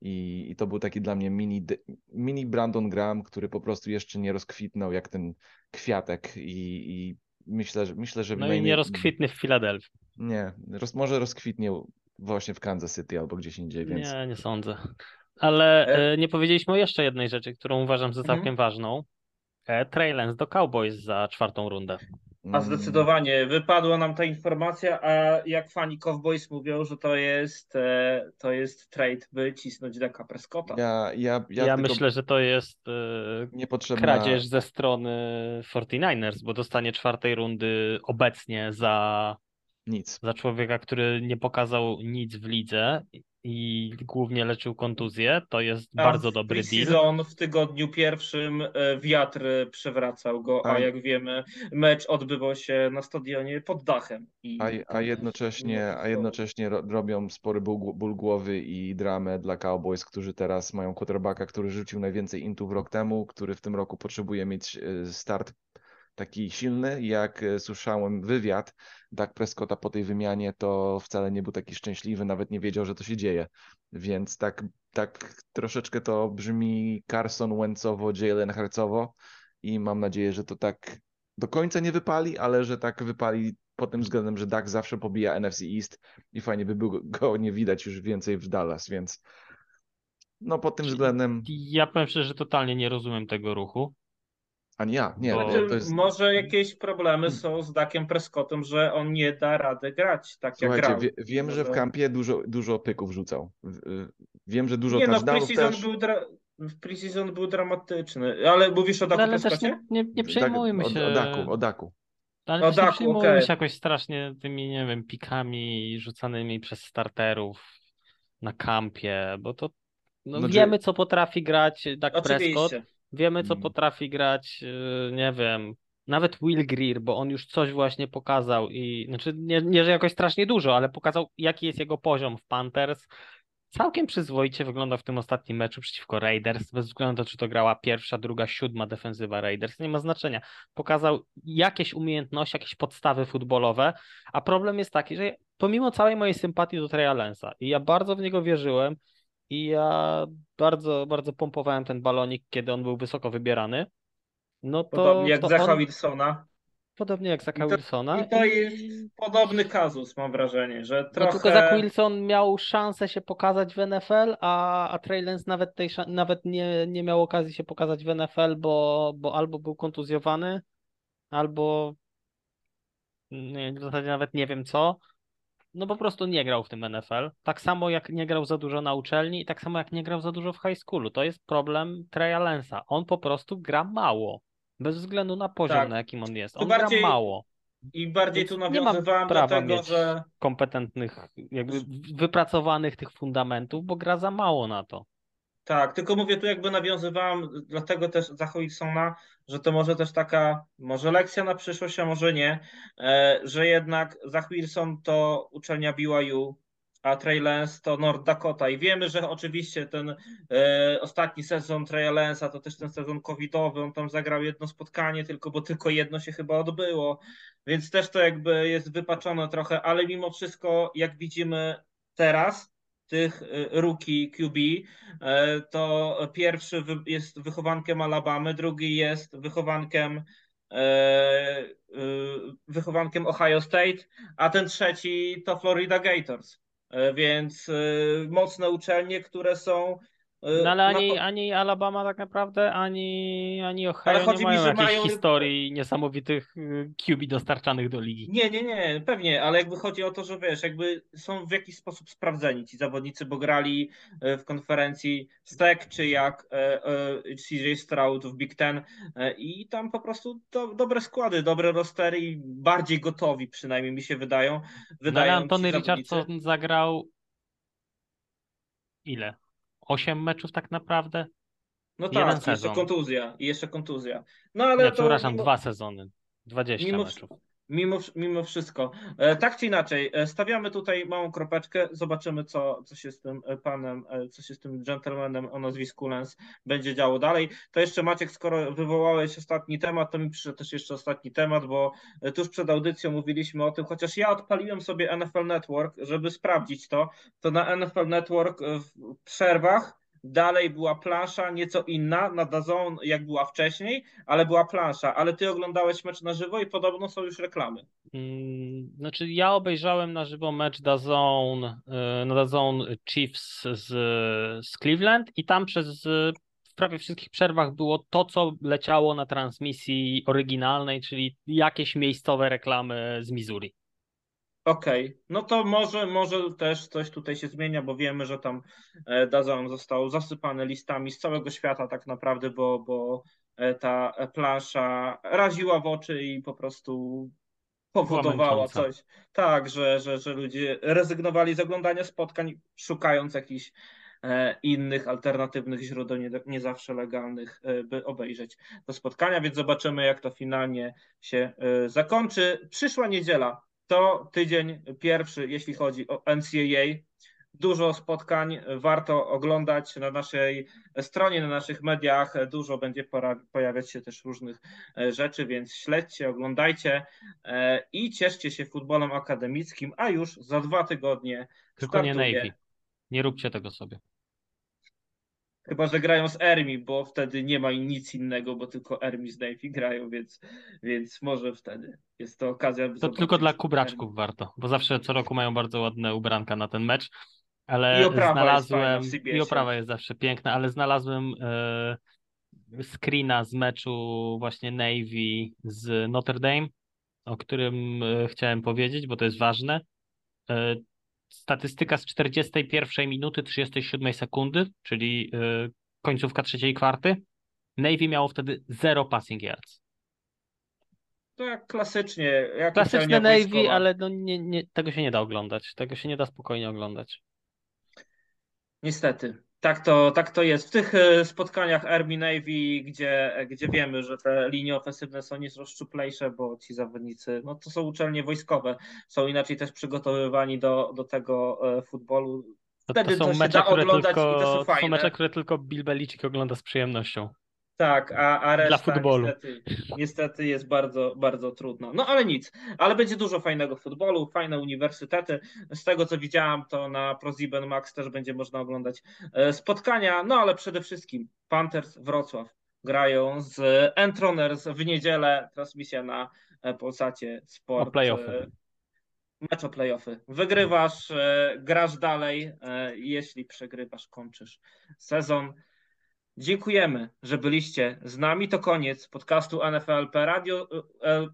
i, i to był taki dla mnie mini, mini Brandon Graham, który po prostu jeszcze nie rozkwitnął jak ten kwiatek i, i myślę, że myślę, że No na i nie rozkwitny w Filadelfii. nie, roz, może rozkwitnie właśnie w Kansas City albo gdzieś indziej, więc Nie, nie sądzę. Ale E- e, nie powiedzieliśmy o jeszcze jednej rzeczy, którą uważam za Mhm. całkiem ważną. E, Trey Lance do Cowboys za czwartą rundę. A zdecydowanie wypadła nam ta informacja, a jak fani Cowboys mówią, że to jest, to jest trade, by cisnąć Deka Prescotta. ja, ja, ja, Ja, myślę, że to jest niepotrzebna, kradzież ze strony 49ers, bo dostanie czwartej rundy obecnie za, nic. za człowieka, który nie pokazał nic w lidze i głównie leczył kontuzję. To jest A bardzo w dobry deal. W tygodniu pierwszym e, wiatr przewracał go, a A- jak wiemy, mecz odbywał się na stadionie pod dachem. I A, a jednocześnie, nie a jednocześnie ro, robią spory ból, ból głowy i dramę dla Cowboys, którzy teraz mają quarterbacka, który rzucił najwięcej intów rok temu, który w tym roku potrzebuje mieć e, start taki silny. Jak e, słyszałem wywiad Dak Prescotta po tej wymianie, to wcale nie był taki szczęśliwy, nawet nie wiedział, że to się dzieje. Więc tak, tak troszeczkę to brzmi Carson Wentzowo, Jalen Harcowo i mam nadzieję, że to tak do końca nie wypali, ale że tak wypali pod tym względem, że Dak zawsze pobija NFC East i fajnie by było go nie widać już więcej w Dallas, więc no pod tym względem, Ja powiem szczerze, że totalnie nie rozumiem tego ruchu. Ani ja, nie, Bo- Znaczy, to jest... Może jakieś problemy są z Dakiem Prescottem, że on nie da rady grać tak jak Słuchajcie, grał. wie, wiem, że w kampie dużo, dużo pyków rzucał. Y, Wiem, że dużo Nie no, w touchdownów preseason też. był, dra... w preseason był dramatyczny, ale mówisz o Daku No, ale też Prescottie? nie, nie, nie przejmujmy Tak, się. O, o Daku, o Daku. Ale O też nie Daku, przejmujmy okej. się jakoś strasznie tymi, nie wiem, pikami rzucanymi przez starterów. na kampie, bo to no, No, wiemy, co potrafi grać Dak Prescott. Wiemy, co Mm. potrafi grać, yy, nie wiem, nawet Will Greer, bo on już coś właśnie pokazał i, znaczy nie, nie że jakoś strasznie dużo, ale pokazał, jaki jest jego poziom w Panthers. Całkiem przyzwoicie wyglądał w tym ostatnim meczu przeciwko Raiders, bez względu na to, czy to grała pierwsza, druga, siódma defensywa Raiders, nie ma znaczenia. Pokazał jakieś umiejętności, jakieś podstawy futbolowe, a problem jest taki, że pomimo całej mojej sympatii do Treya Lensa i ja bardzo w niego wierzyłem i ja bardzo, bardzo pompowałem ten balonik, kiedy on był wysoko wybierany, no to, Podobnie jak to Zacha on, Wilsona. podobnie jak I to- Wilsona I to jest podobny kazus, mam wrażenie, że No trochę... tylko Zach Wilson miał szansę się pokazać w NFL, a, a Trey Lance nawet, tej, nawet nie, nie miał okazji się pokazać w NFL, bo, bo albo był kontuzjowany, albo nie, w zasadzie nawet nie wiem co. No po prostu nie grał w tym NFL. Tak samo jak nie grał za dużo na uczelni i tak samo jak nie grał za dużo w high schoolu. To jest problem Treya Lensa. On po prostu gra mało. Bez względu na poziom, Tak. na jakim on jest. On bardziej gra mało. I bardziej tu nawiązywałem do tego, że kompetentnych, jakby wypracowanych tych fundamentów, bo gra za mało na to. Tak, tylko mówię tu jakby nawiązywałem, dlatego też Wilsona, że to może też taka, może lekcja na przyszłość, a może nie, e, że jednak Zach Wilson to uczelnia BYU, a Trey Lance to North Dakota. I wiemy, że oczywiście ten e, ostatni sezon Treya Lance'a to też ten sezon covidowy, on tam zagrał jedno spotkanie tylko, bo tylko jedno się chyba odbyło, więc też to jakby jest wypaczone trochę, ale mimo wszystko jak widzimy teraz tych y, rookie QB, to pierwszy jest wychowankiem Alabamy, drugi jest wychowankiem e, y, wychowankiem Ohio State, a ten trzeci to Florida Gators. E, Więc y, mocne uczelnie, które są No ale ani, po- ani Alabama tak naprawdę, ani, ani Ohio Ale nie chodzi mi, mają że jakiejś mają- historii niesamowitych y, QB dostarczanych do ligi. Nie, nie, nie, pewnie, ale jakby chodzi o to, że wiesz, jakby są w jakiś sposób sprawdzeni ci zawodnicy, bo grali e, w konferencji STEC, czy jak e, e, CJ Stroud w Big Ten e, i tam po prostu do, dobre składy, dobre rostery i bardziej gotowi przynajmniej mi się wydają. No ale wydają Antony. Richardson zagrał ile? Osiem meczów tak naprawdę? No jeden tak, i jeszcze kontuzja, i jeszcze kontuzja. No ale Nie, to przepraszam, mimo- dwa sezony. 20 Mimo, meczów. Mimo, mimo wszystko. E, Tak czy inaczej, e, stawiamy tutaj małą kropeczkę, zobaczymy, co, co się z tym e, panem, co się z tym gentlemanem o nazwisku Lens będzie działo dalej. To jeszcze Maciek, skoro wywołałeś ostatni temat, to mi przyszedł też jeszcze ostatni temat, bo tuż przed audycją mówiliśmy o tym, chociaż ja odpaliłem sobie NFL Network, żeby sprawdzić to, to na NFL Network w przerwach Dalej była plansza, nieco inna, na DAZN jak była wcześniej, ale była plansza. Ale ty oglądałeś mecz na żywo i podobno są już reklamy. Mm, Znaczy ja obejrzałem na żywo mecz DAZN, y, na DAZN Chiefs z, z Cleveland i tam przez y, w prawie wszystkich przerwach było to, co leciało na transmisji oryginalnej, czyli jakieś miejscowe reklamy z Missouri. Okej, no to może, może też coś tutaj się zmienia, bo wiemy, że tam e, DAZN został zasypany listami z całego świata tak naprawdę, bo, bo e, ta plansza raziła w oczy i po prostu powodowała coś. Tak, że, że, że ludzie rezygnowali z oglądania spotkań, szukając jakichś e, innych, alternatywnych źródeł, nie, nie zawsze legalnych, by obejrzeć to spotkania, więc zobaczymy, jak to finalnie się zakończy. Przyszła niedziela to tydzień pierwszy, jeśli chodzi o NCAA. Dużo spotkań warto oglądać na naszej stronie, na naszych mediach. Dużo będzie pojawiać się też różnych e, rzeczy, więc śledźcie, oglądajcie e, i cieszcie się futbolem akademickim, a już za dwa tygodnie Tylko nie startuje. Navy. Nie róbcie tego sobie. Chyba, że grają z Ermi, bo wtedy nie ma nic innego, bo tylko Ermi z Navy grają, więc, więc może wtedy jest to okazja, by To tylko dla Ermi. kubraczków warto, bo zawsze co roku mają bardzo ładne ubranka na ten mecz, ale I oprawa jest znalazłem CBS-ie. i oprawa jest zawsze piękna, ale znalazłem e, screena z meczu właśnie Navy z Notre Dame, o którym e, chciałem powiedzieć, bo to jest ważne. E, statystyka z 41 minuty 37 sekundy, czyli e, końcówka trzeciej kwarty. Navy miało wtedy 0 passing yards. To jak klasycznie, jak Klasyczne Navy, ale no nie, nie, tego się nie da oglądać. Tego się nie da spokojnie oglądać. Niestety. Tak to, tak to jest. W tych e, spotkaniach Army Navy, gdzie, gdzie wiemy, że te linie ofensywne są nieco szczuplejsze, bo ci zawodnicy, no to są uczelnie wojskowe, są inaczej też przygotowywani do, do tego e, futbolu. Wtedy to, to są to mecze, się da które oglądać tylko, i to są są mecze, które tylko Bill Belichick ogląda z przyjemnością. Tak, a, a reszta futbolu. Niestety, niestety jest bardzo, bardzo trudna. No ale nic, ale będzie dużo fajnego futbolu, fajne uniwersytety. Z tego co widziałam, to na ProSieben Max też będzie można oglądać e, spotkania, no ale przede wszystkim Panthers Wrocław grają z Entroners w niedzielę, transmisja na e, Polsacie Sport. O playoffy. e, Mecz o playoffy. Wygrywasz, grasz dalej, jeśli przegrywasz, kończysz sezon. Dziękujemy, że byliście z nami. To koniec podcastu NFLP Radio,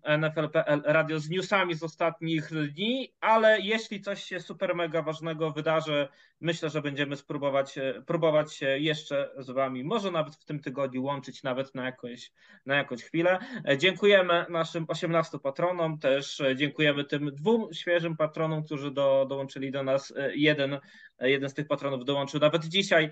e, NFLPL Radio z newsami z ostatnich dni, ale jeśli coś się super mega ważnego wydarzy, myślę, że będziemy spróbować e, próbować się jeszcze z wami, może nawet w tym tygodniu łączyć nawet na jakąś, na jakąś chwilę. E, Dziękujemy naszym 18 patronom, też e, dziękujemy tym dwóm świeżym patronom, którzy do, dołączyli do nas. Jeden, jeden z tych patronów dołączył nawet dzisiaj.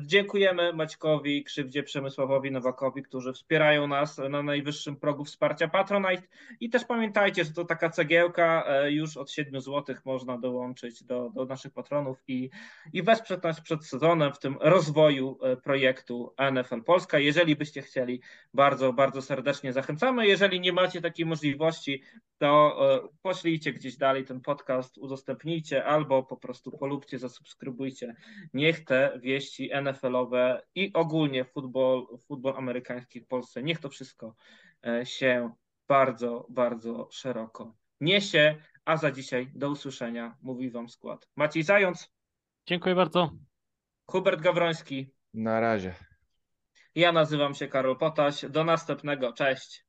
Dziękujemy Maćkowi, Krzywdzie, Przemysławowi Nowakowi, którzy wspierają nas na najwyższym progu wsparcia Patronite. I też pamiętajcie, że to taka cegiełka, już od 7 zł można dołączyć do, do naszych patronów i, i wesprzeć nas przed sezonem w tym rozwoju e, projektu NFL Polska. Jeżeli byście chcieli, bardzo, bardzo serdecznie zachęcamy. Jeżeli nie macie takiej możliwości, to e, poślijcie gdzieś dalej ten podcast, udostępnijcie albo po prostu polubcie, zasubskrybujcie. Niech te wieści NFL-owe i ogólnie futbol, futbol amerykański w Polsce, niech to wszystko e, się bardzo, bardzo szeroko niesie. A za dzisiaj do usłyszenia, mówi Wam skład. Maciej Zając, Dziękuję bardzo. Hubert Gawroński, Na razie. ja nazywam się Karol Potaś. Do następnego, cześć.